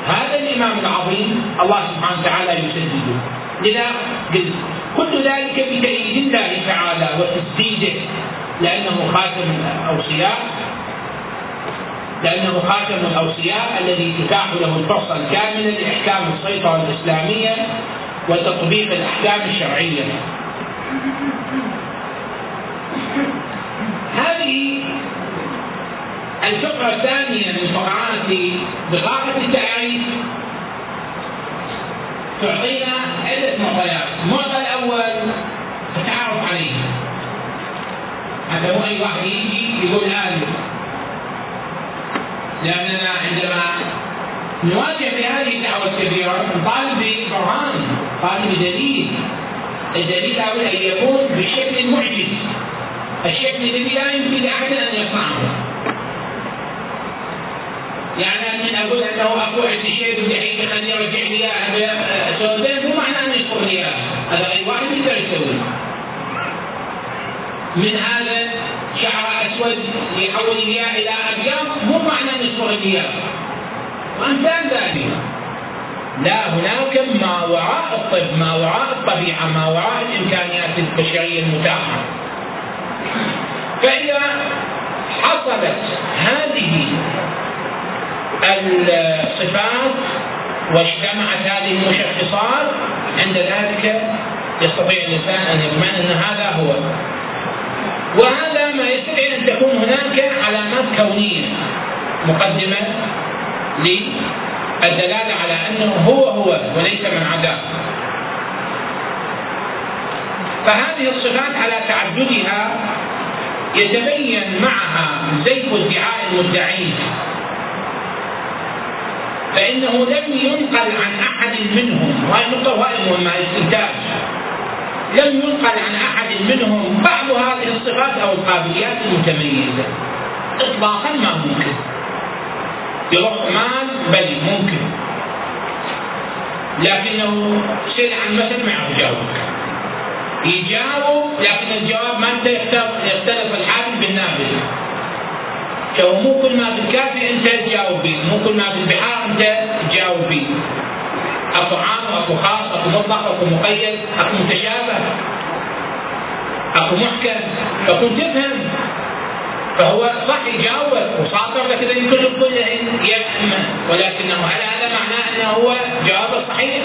هذا الإمام العظيم الله سبحانه وتعالى يسدده لذا قلت كل ذلك بتأييد الله تعالى وتسديده. لأنه خاتم الأوصياء لأنه خاتم الأوصياء الذي تتاح له الفرصة الكاملة لإحكام السيطرة الإسلامية وتطبيق الأحكام الشرعية. هذه الفقرة الثانية من فقرات بطاقة التعريف تعطينا عدة معطيات، المعطى الأول التعرف عليه. هذا هو أي واحد يجي يقول هذه لأننا عندما نواجه في هذه الدعوة الكبيرة نطالب ببرهان، نطالب بدليل، الدليل لابد أن يكون بشكل معجز. الشكل الذي لا يمكن لاحد أن يصنعه انه لي سوداء مو معناه إنه لي هذا اي واحد يقدر يسوي. من هذا شعر أسود يحول اياه إلى أبيض مو معناه إنه يشكر لي وأمثال ذلك. لا هناك ما وراء الطب ما وراء الطبيعة ما وراء الإمكانيات البشرية المتاحة. فاذا حصلت هذه الصفات واجتمعت هذه المشخصات عند ذلك يستطيع الإنسان أن يضمن أن هذا هو. وهذا ما يستدعي أن تكون هناك علامات كونية مقدمة للدلالة على أنه هو هو وليس من عداه فهذه الصفات على تعددها يتبين معها زيف ادعاء المدعين فإنه لم ينقل عن أحد منهم وهي نقطة مهمة مع الاستنتاج. لم ينقل عن أحد منهم بعض هذه الصفات أو القابليات المتميزة. إطلاقا ما ممكن. برحمن بل ممكن. لكنه سئل عن مثل ما يعرف يجاوب يجاوب لكن الجواب ما أنت يختلف الحاكم بالنابل فهو مو كل ما بالكافي أنت تجاوب به مو كل ما بالبحار انت تجاوب به اكو عام واكو خاص اكو مقيد اكو متشابه اكو محكم فكنت تفهم فهو صح يجاوب وصادر لك إذا كل كل يفهم ولكنه هل هذا معناه أنه هو جواب صحيح؟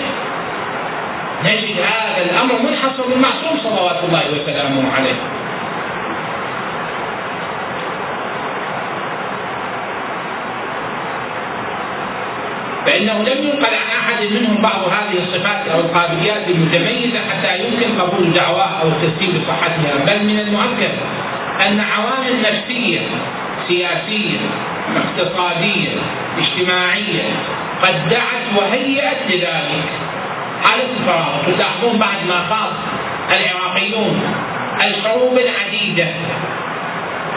نجد هذا الأمر منحصر بالمعصوم صلوات الله وسلامه عليه. فإنه لم ينقل عن أحد منهم بعض هذه الصفات أو القابليات المتميزة حتى يمكن قبول دعواه أو التسليم بصحتها بل من المؤكد أن عوامل نفسية سياسية اقتصادية اجتماعية قد دعت وهيأت لذلك. حالة الفراغ تلاحظون بعد ما خاض العراقيون الحروب العديدة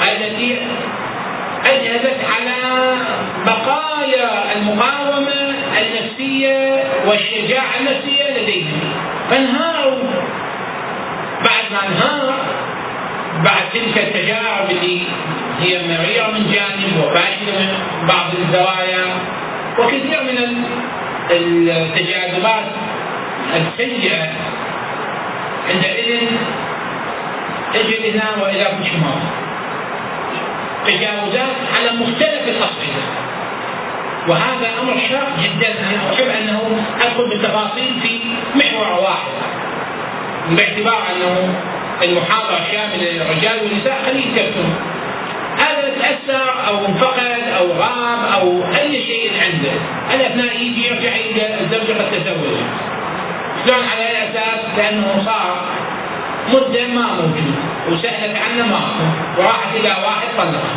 التي أجهزت على بقايا المقاومة النفسية والشجاعة النفسية لديهم؟ فانهاروا. بعد ما انهار بعد تلك التجارب اللي هي مريرة من جانب وفاشلة من بعض الزوايا وكثير من التجاذبات السيئة عندئذ تجد هنا وإلى شمال. تجاوزات على مختلف الأصعدة وهذا أمر شاق جدا. أنا أحب أنه أدخل بالتفاصيل في محور واحد. باعتبار أنه المحاضرة شاملة للرجال والنساء. خليه يكتبون هذا تأثر أو انفقد أو غاب أو أي شيء عنده. الأثناء يجي يرجع إلى الزوجة قد تزوج شلون على أي أساس؟ لأنه صار مدة ما موجود. وسألت عنه ما وراحت إلى واحد طلقها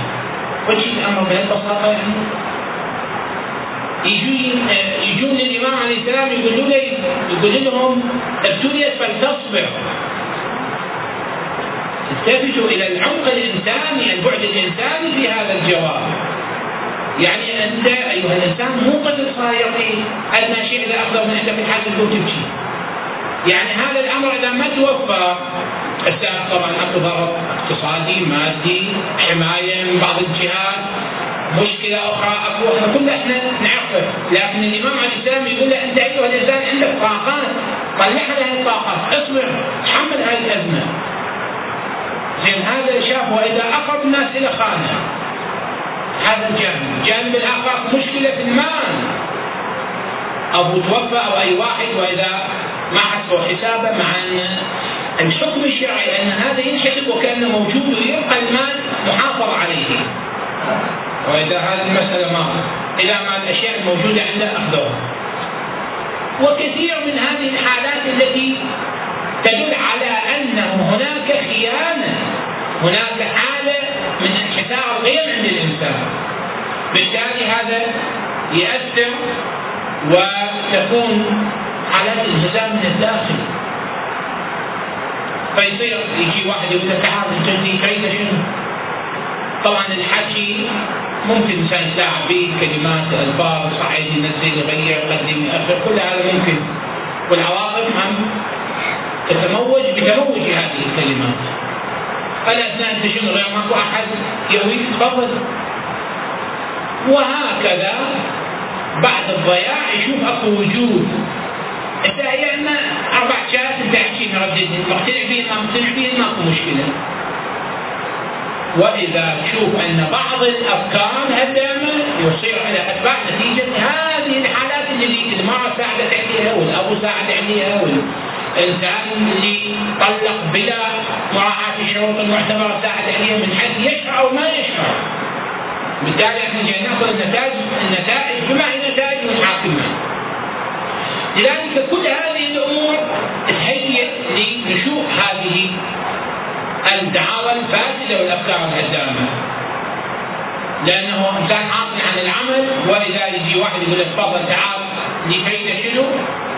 وجه الأمر بهالبساطة يعني. يجون يجون للإمام عليه السلام يقولوا له يقول لهم ابتليت فلتصبر التفتوا إلى العمق الإنساني البعد الإنساني في هذا الجواب. يعني أنت أيها الإنسان مو قد صاير أدنى شيء إذا أخذه من أنت في الحال تبكي يعني هذا الأمر إذا ما توفر السبب طبعا اكو ضرر اقتصادي مادي حماية من بعض الجهات مشكلة أخرى أكو إحنا كلنا إحنا نعرفه، لكن الإمام عليه السلام يقول له أنت أيها الإنسان عندك طاقات، طلع هذه الطاقات، اصبر، تحمل هذه الأزمة. زين هذا شاف وإذا أقرب الناس إلى خانة. هذا الجانب، الجانب الآخر مشكلة في المال. أبو توفى أو أي واحد وإذا ما حسبوا حسابه مع أن الحكم الشرعي أن هذا ينحسب وكأنه موجود ويبقى المال محافظ عليه. وإذا هذه المسألة ما اذا ما الأشياء الموجودة عنده اخذوها. وكثير من هذه الحالات التي تدل على انه هناك خيانة هناك حالة من انحسار القيم عند الإنسان. بالتالي هذا يأثر وتكون حالات الالتزام من الداخل. فيصير يجي واحد يقول له تعال انت تريد شنو؟ طبعا الحكي ممكن الانسان يتلاعب به كلمات ألفاظ صحيح ينزل يغير يقدم يأخر كل هذا ممكن. والعواقب هم تتموج بتموج هذه الكلمات. فلا اثناء أنت شنو غير ماكو أحد يهويك تفضل. وهكذا بعد الضياع يشوف اكو وجود. أنت هي إما أربع شات أنت احكي مردد مقتنع به ما مقتنع به ماكو مشكلة. وإذا تشوف أن بعض الافكار هدامه يصير على أتباع نتيجة هذه الحالات اللي المرأة ساعدت عليها والابو ساعد عليها والإنسان اللي طلق بلا مراعاة الشروط المعتبرة ساعد عليها من حيث يشعر أو ما يشعر بالتالي إحنا جاي ناخذ النتائج النتائج بما هي نتائج الحاكمه لذلك كل هذه الأمور تهيئ لنشوء هذه الدعاوى الفاسده والأفكار الهدامه لأنه إنسان عاطل عن العمل واذا يجي واحد يقول لك تفضل تعال لكي شنو؟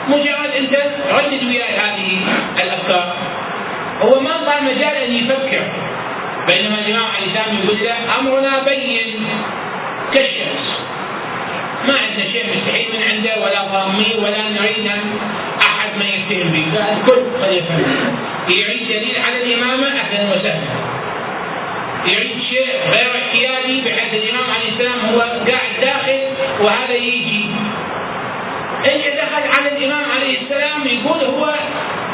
مجرد أنت ردد وياي هذه الأفكار. هو ما صار مجال ان يفكر. بينما الامام علي السلام يقول له أمرنا بين كالشمس. ما عندنا شيء مستحيل من عنده ولا ضامين ولا نريد أحد ما يفتهم به. الكل قد يفهم. يعيد دليل على الإمامة أهلا وسهلا. يعيد شيء غير احتيالي بحيث الإمام عليه السلام هو قاعد داخل وهذا يجي. اللي دخل على الإمام عليه السلام يقول هو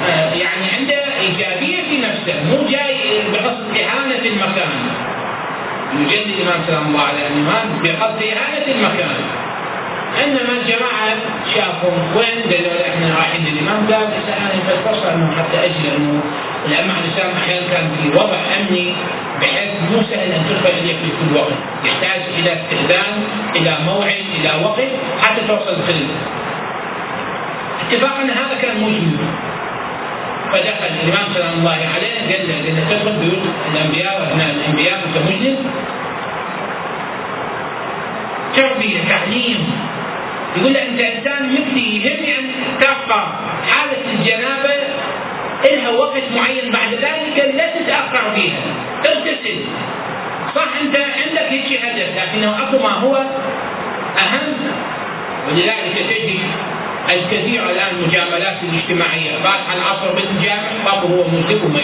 آه، يعني عنده نفسه مو جاي بقصد إهانة المكان. يجد الإمام سلام الله عليه الامام بقصد إهانة المكان. إنما الجماعة شافوا وين؟ قالوا إحنا رايحين للإمام. قال أنا فرصه انه حتى أجي لأنه الامام عليه السلام أحيانا كان في وضع أمني بحيث مو سهل أن تدخل اليك في كل وقت. يحتاج إلى استئذان إلى موعد إلى وقت حتى توصل الخدمة. اتفاقا هذا كان مجمل فدخل الإمام سلام الله عليه قال له له تدخل بيوت الأنبياء وابناء الأنبياء انت مجرم تربية تعليم. يقول له أنت إنسان مثلي يهمني ان تبقى حالة الجنابة لها وقت معين بعد ذلك لا تتأخر فيها تغتسل صح أنت عندك هيك هدف لكنه أكو ما هو أهم ولذلك تجد الكثير الآن المجاملات الاجتماعية. فاتح العصر بالجامع بابه هو مذنب وما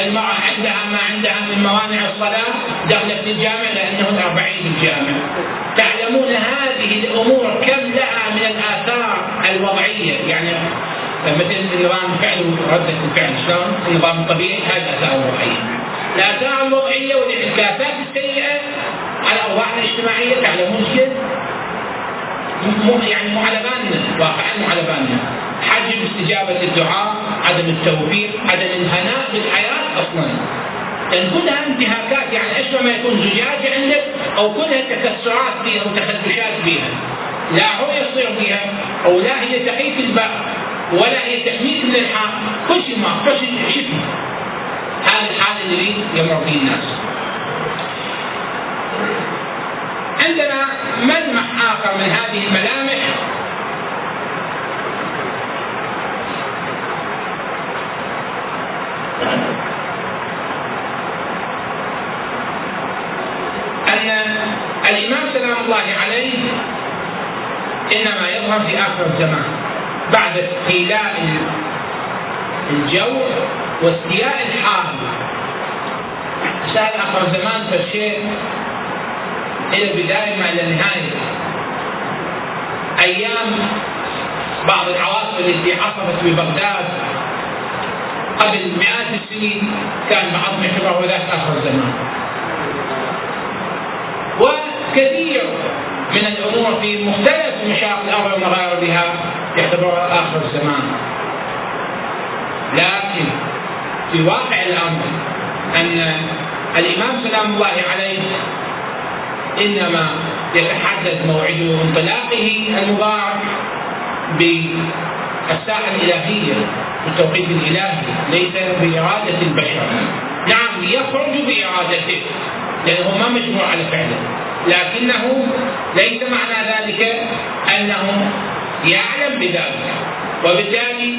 المرأة عندها ما عندها من موانع الصلاة دخلت الجامع لأنه الأربعين بالجامع تعلمون هذه الأمور كم لها من الآثار الوضعية؟ يعني مثل نظام الفعل وردة الفعل. شلون؟ النظام الطبيعي هذه الآثار الوضعية. الآثار الوضعية والانعكاسات السيئة على أوضاعنا الاجتماعية تعلمون كيف؟ يعني بالنا واقعا بالنا. حجم استجابة الدعاء عدم التوفيق عدم الهناء بالحياة أصلا. لأن كلها انتهاكات يعني أشبه ما يكون زجاجة عندك أو كلها تكسرات فيها وتخدشات فيها؟ لا هو يصير فيها أو لا هي تحية الباب ولا هي تحميل من الحق كل شيء ما كل شيء شفنا هذا الحال اللي يمر فيه الناس. عندنا ملمح آخر من هذه الملامح. أن الإمام سلام الله عليه إنما يظهر في آخر الزمان بعد استيلاء الجو واستياء الحال. سأل آخر الزمان فالشيء إلى البداية ما إلى النهاية. أيام بعض العواصف التي حصلت في بغداد قبل مئات السنين كان بعضهم يعتبره ذاك آخر الزمان. وكثير من الأمور في مختلف مشاق الأرض ومغاربها يعتبرها آخر الزمان. لكن في واقع الأمر أن الإمام سلام الله عليه إنما يتحدث موعده انطلاقه المبارك بالساحه الإلهية بالتوقيت الإلهي ليس بإرادة البشر. نعم يخرج بإرادته لأنه ما مجبور على فعله. لكنه ليس معنى ذلك أنه يعلم بذلك. وبالتالي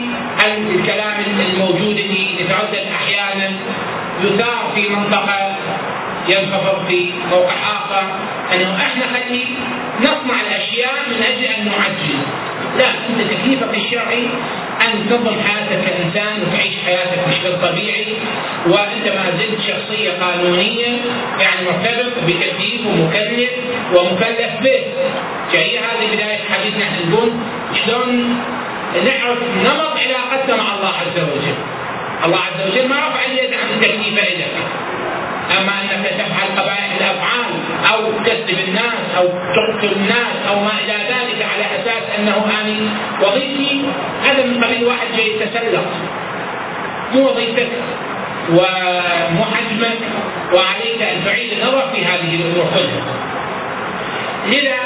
الكلام الموجود اللي يتردد أحيانا يثار في منطقة ينخفض في موقع آخر أنه إحنا خلي نصنع الأشياء من أجل أن نعجل. لا أنت تكليفك الشرعي أن تنظم حياتك كإنسان وتعيش حياتك بشكل طبيعي وأنت ما زلت شخصية قانونية يعني مرتبط بتكليف ومكلف ومكلف به. فهي هذه بداية حديثنا إحنا نقول شلون نعرف نمط علاقتنا مع الله عز وجل؟ الله عز وجل ما رفع اليد عن التكليف لك أما أنك تفعل قبائح الأفعال أو تكذب الناس أو تقتل الناس أو ما إلى ذلك على أساس أنه اني وظيفتي هذا من قبيل واحد جاي يتسلق. مو وظيفتك ومو حجمك وعليك أن تعيد النظر في هذه الأمور كلها. لذا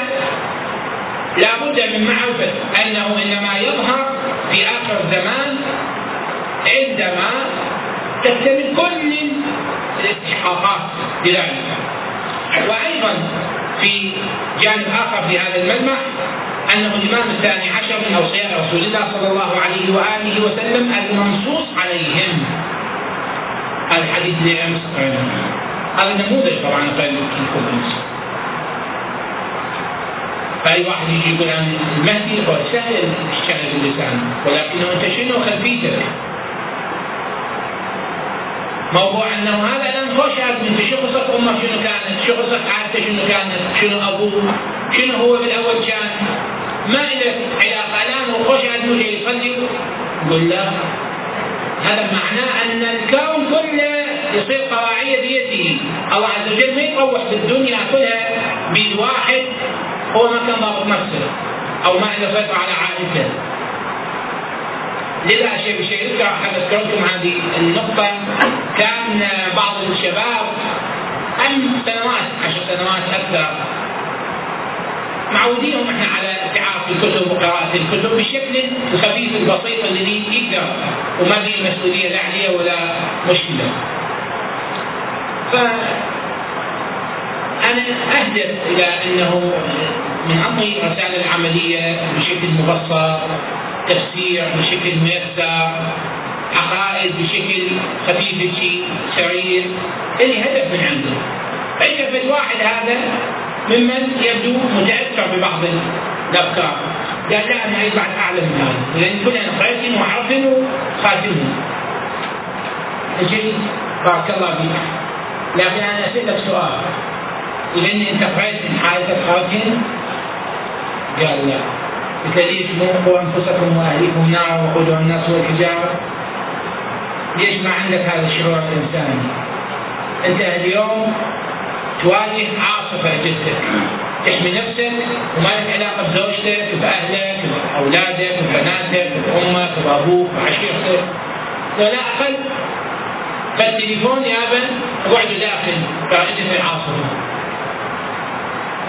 لابد من معرفة أنه إنما يظهر في آخر الزمان عندما تكتمل كل الاستحقاقات لذلك وأيضا في جانب آخر في هذا الملمح أنه الإمام الثاني عشر من أوصياء رسول الله صلى الله عليه وآله وسلم المنصوص عليهم. الحديث امس هذا نموذج طبعا قال لكم فأي واحد يجي يقول عن المهدي هو سهل الشهاده باللسان ولكنه انت شنو خلفيتك؟ موضوع أنه هذا الان خوش انت شو قصه أمك شنو كانت؟ شو قصه عائلته شنو كانت؟ شنو أبوه؟ شنو هو بالأول كان؟ ما له علاقة الآن هو خوش جاي يصلي يقول لا هذا معناه أن الكون كله يصير قراعيه بيده الله عز وجل ما يطوح بالدنيا كلها بيد واحد هو ما كان ضابط نفسه أو ما عنده سيطرة على عائلته لذا شيء بشيء يذكر اذكر لكم هذه النقطة كان بعض الشباب أم سنوات عشر سنوات أكثر معودينهم إحنا على إتعاف الكتب وقراءة الكتب بالشكل الخفيف البسيط الذي يقدر وما في مسؤولية لا عليه ولا مشكلة. ف أنا أهدف إلى أنه من أمر الرسالة العملية بشكل مبسط تفسير بشكل ميسر عقائد بشكل خفيف شيء سريع اللي هدف من عنده. فإذا الواحد هذا ممن يبدو متأثر ببعض الأفكار. قال لا أنا بعد أعلم من هذا. لأن كلنا قريتهم وعرفهم وخاتمهم جيد بارك الله فيك. لكن أنا أسألك سؤال. لأن أنت من حالتك خاتم قال لا. ليش موقوا أنفسكم واهليكم نارا وقودها الناس والحجاره ليش ما عندك هذا الشعور الإنساني؟ أنت اليوم تواجه عاصفة جدك تحمي نفسك وما لك علاقة بزوجتك بأهلك بأولادك ببناتك بأمك بأبوك بعشيرتك. ولا أقل. فالتليفون يا ابن اقعدوا داخل ترى انت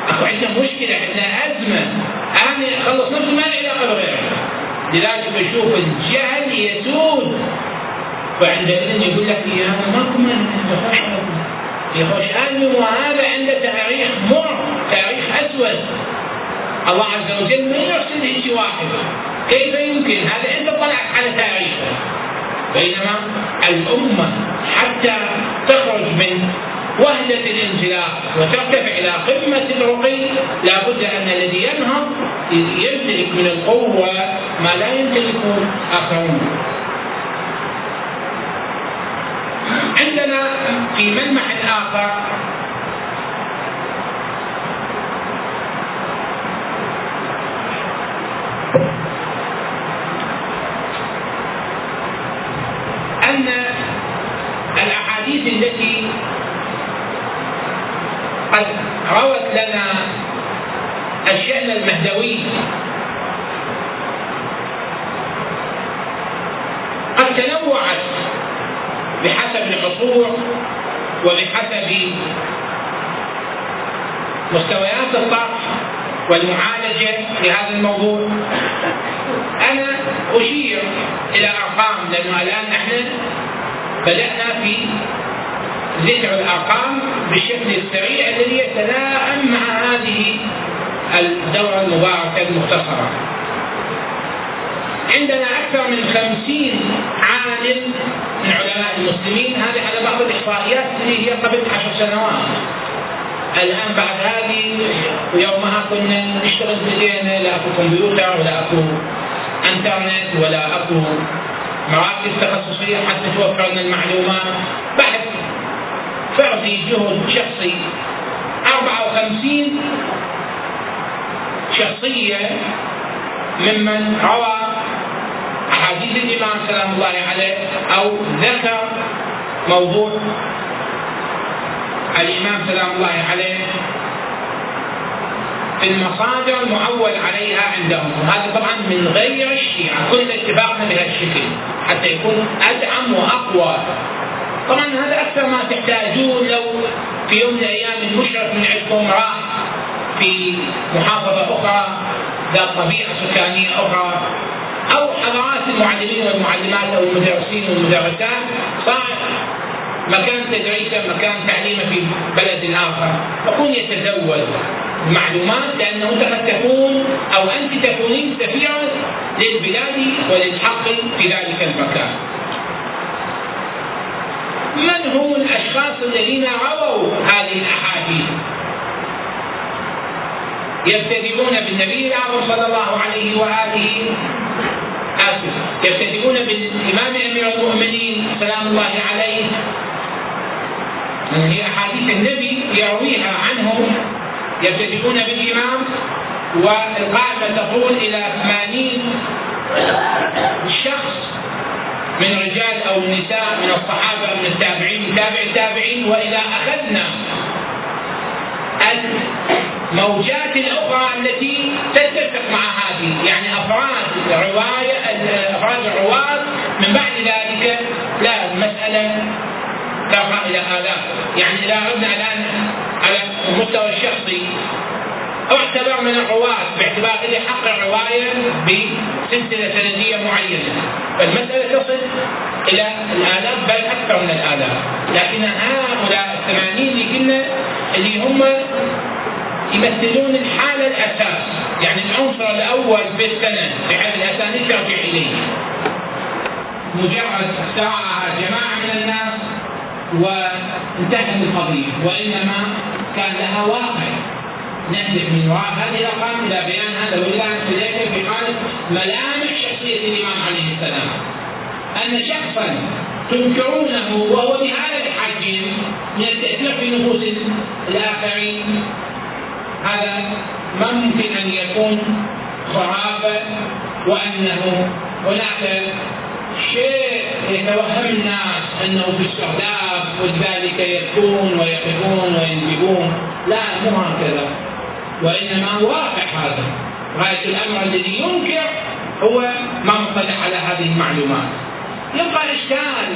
في عاصفه اكو عندنا مشكلة عندنا أزمة أنا اخلص نفسي ما لي علاقه بغيره لذلك بشوف الجهل يسود. فعندئذ يقول لك يا أنا ماكو من يخش انمي وهذا عنده تاريخ مر تاريخ أسود. الله عز وجل ما يرسل هيك واحد. كيف يمكن؟ هذا انت طلعت على تاريخه. بينما الأمة حتى تخرج من وهلة الانزلاق وترتفع إلى قمة الرقي لابد أن الذي ينهض يمتلك من القوة ما لا يمتلكه آخرون. عندنا في ملمح آخر أن الأحاديث التي قد روت لنا الشأن المهدوي. قد تنوعت بحسب العصور وبحسب مستويات الطرح والمعالجة لهذا الموضوع. أنا أشير إلى أرقام لأنه الآن نحن بدأنا في ذكر الأرقام بالشكل السريع الذي يتلائم مع هذه الدورة المباركة المختصرة. عندنا أكثر من خمسين عالم من علماء المسلمين هذه على بعض الإحصائيات اللي هي قبل عشر سنوات الآن بعد هذه يومها كنا نشتغل بإيدينا لا أكو كمبيوتر ولا أكو إنترنت ولا أكو مراكز تخصصية حتى توفر لنا المعلومات بحث فردي جهد شخصي 54 شخصية ممن روى أحاديث الإمام سلام الله عليه أو ذكر موضوع الإمام سلام الله عليه في المصادر المعول عليها عندهم. وهذا طبعا من غير الشيعة. كل اتفاقنا بهذا الشكل حتى يكون أدعم وأقوى. طبعا هذا أكثر ما تحتاجون لو في يوم من الأيام المشرف من عندكم راح في محافظة أخرى ذات طبيعة سكانية أخرى أو حضرات المعلمين والمعلمات أو المدرسين والمدرسات صار مكان تدريسه مكان تعليمه في بلد آخر. يكون يتزود معلومات لأنه قد تكون أو أنت تكونين سفيرا للبلاد وللحق في ذلك المكان. من هم الأشخاص الذين رووا هذه الأحاديث؟ يبتدئون بالنبي الأعظم صلى الله عليه وآله آسف. يبتدئون بالإمام أمير المؤمنين سلام الله عليه. هي أحاديث النبي يرويها عنهم. يبتدئون بالإمام والقاعدة تقول إلى ثمانين شخص من رجال أو نساء من الصحابة من التابعين من تابع التابعين وإذا أخذنا الموجات الأخرى التي تتفق مع هذه. يعني أفراد الرواية أفراد الرواة من بعد ذلك لا المسألة ترفع إلى آلاف يعني إذا أردنا الآن على المستوى الشخصي اعتبر من الرواة باعتبار إلي حق الرواية بسلسلة سندية معينة. فالمسألة تصل إلى الآلاف بل أكثر من الآلاف. لكن هؤلاء الثمانين اللي قلنا اللي هم يمثلون الحالة الأساس يعني العنصر الأول في السند بحيث الأسانيد ترجع إليه مجرد ساعة جماعة من الناس وانتهت القضية. وإنما كان لها واقع. نهدف من وراء هذه الأرقام إلى بيان هذا وإلى ذلك في حالة ملامح شخصية الإمام عليه السلام. أن شخصا تنكرونه وهو بهذا الحجم من التأثير في نفوس الآخرين هذا ما ممكن أن يكون خرافة وأنه هناك شيء يتوهم الناس أنه في استهداف ولذلك يبكون ويقفون وينتبون لا مو هكذا. وإنما واقع هذا. غاية الأمر الذي ينكر هو ما مطلع على هذه المعلومات. يبقى اشكال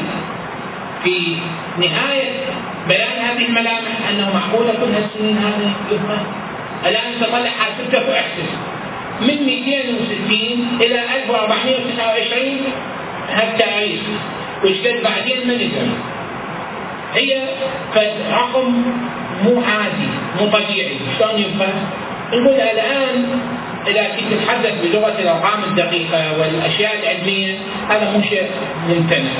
في نهاية بيان هذه الملامح أنه معقولة كل هالسنين هذه يبقى الان تطلع حاسبتك واحسب من 260 إلى 1429 هالتاريخ وش قد بعدين ما ندري هي رقم مو عادي مو طبيعي. شلون يفهم؟ نقول الآن إذا كنت تتحدث بلغة الأرقام الدقيقة والأشياء العلمية هذا مو شيء ممتنع.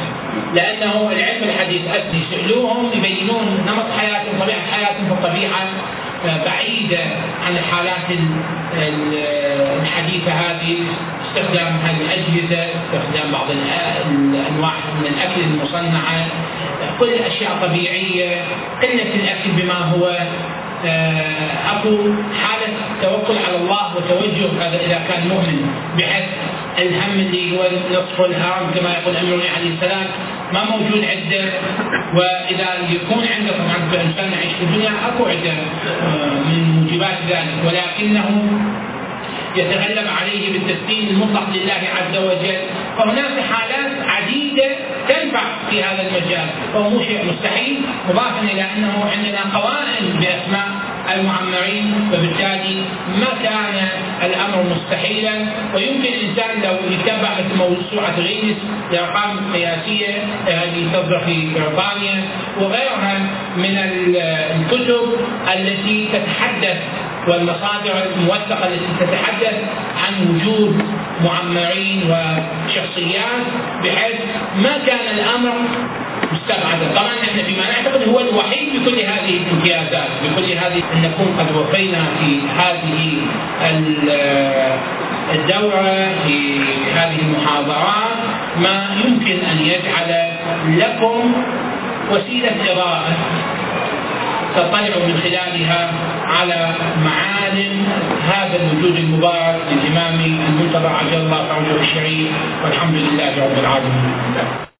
لأنه العلم الحديث اصلي يسالوهم يبينون نمط حياتهم طبيعة حياتهم في الطبيعة. بعيدة عن الحالات الحديثة هذه استخدام هذه الأجهزة استخدام بعض الأنواع من الأكل المصنعة كل أشياء طبيعية قلة الأكل بما هو. آه، أكو حالة توكل على الله وتوجه هذا إذا كان مؤمن بحيث الهم اللي هو نصف الهرم كما يقول أمير عليه السلام. ما موجود عنده وإذا يكون عنده طبعا الانسان يعيش في الدنيا أكو عنده آه، من موجبات ذلك. ولكنه يتغلب عليه بالتسليم المطلق لله عز وجل. فهناك حالات عديدة تنفع في هذا المجال وهو مو شيء مستحيل مضافا إلى أنه عندنا قوائم بأسماء المعمرين وبالتالي ما كان الأمر مستحيلا. ويمكن الإنسان لو يتبع موسوعه غينس لأرقام قياسية هذه تصدر في بريطانيا وغيرها من الكتب التي تتحدث والمصادر الموثقة التي تتحدث عن وجود معمرين وشخصيات بحيث ما كان الأمر مستبعدا. طبعا إحنا فيما نعتقد هو الوحيد بكل هذه الامتيازات بكل هذه أن نكون قد وفينا في هذه الدورة في هذه المحاضرات. ما يمكن أن يجعل لكم وسيلة قراءة تطلعوا من خلالها على معالم هذا الوجود المبارك للإمام المنتظر عجل الله فرجه الشريف والحمد لله رب العالمين.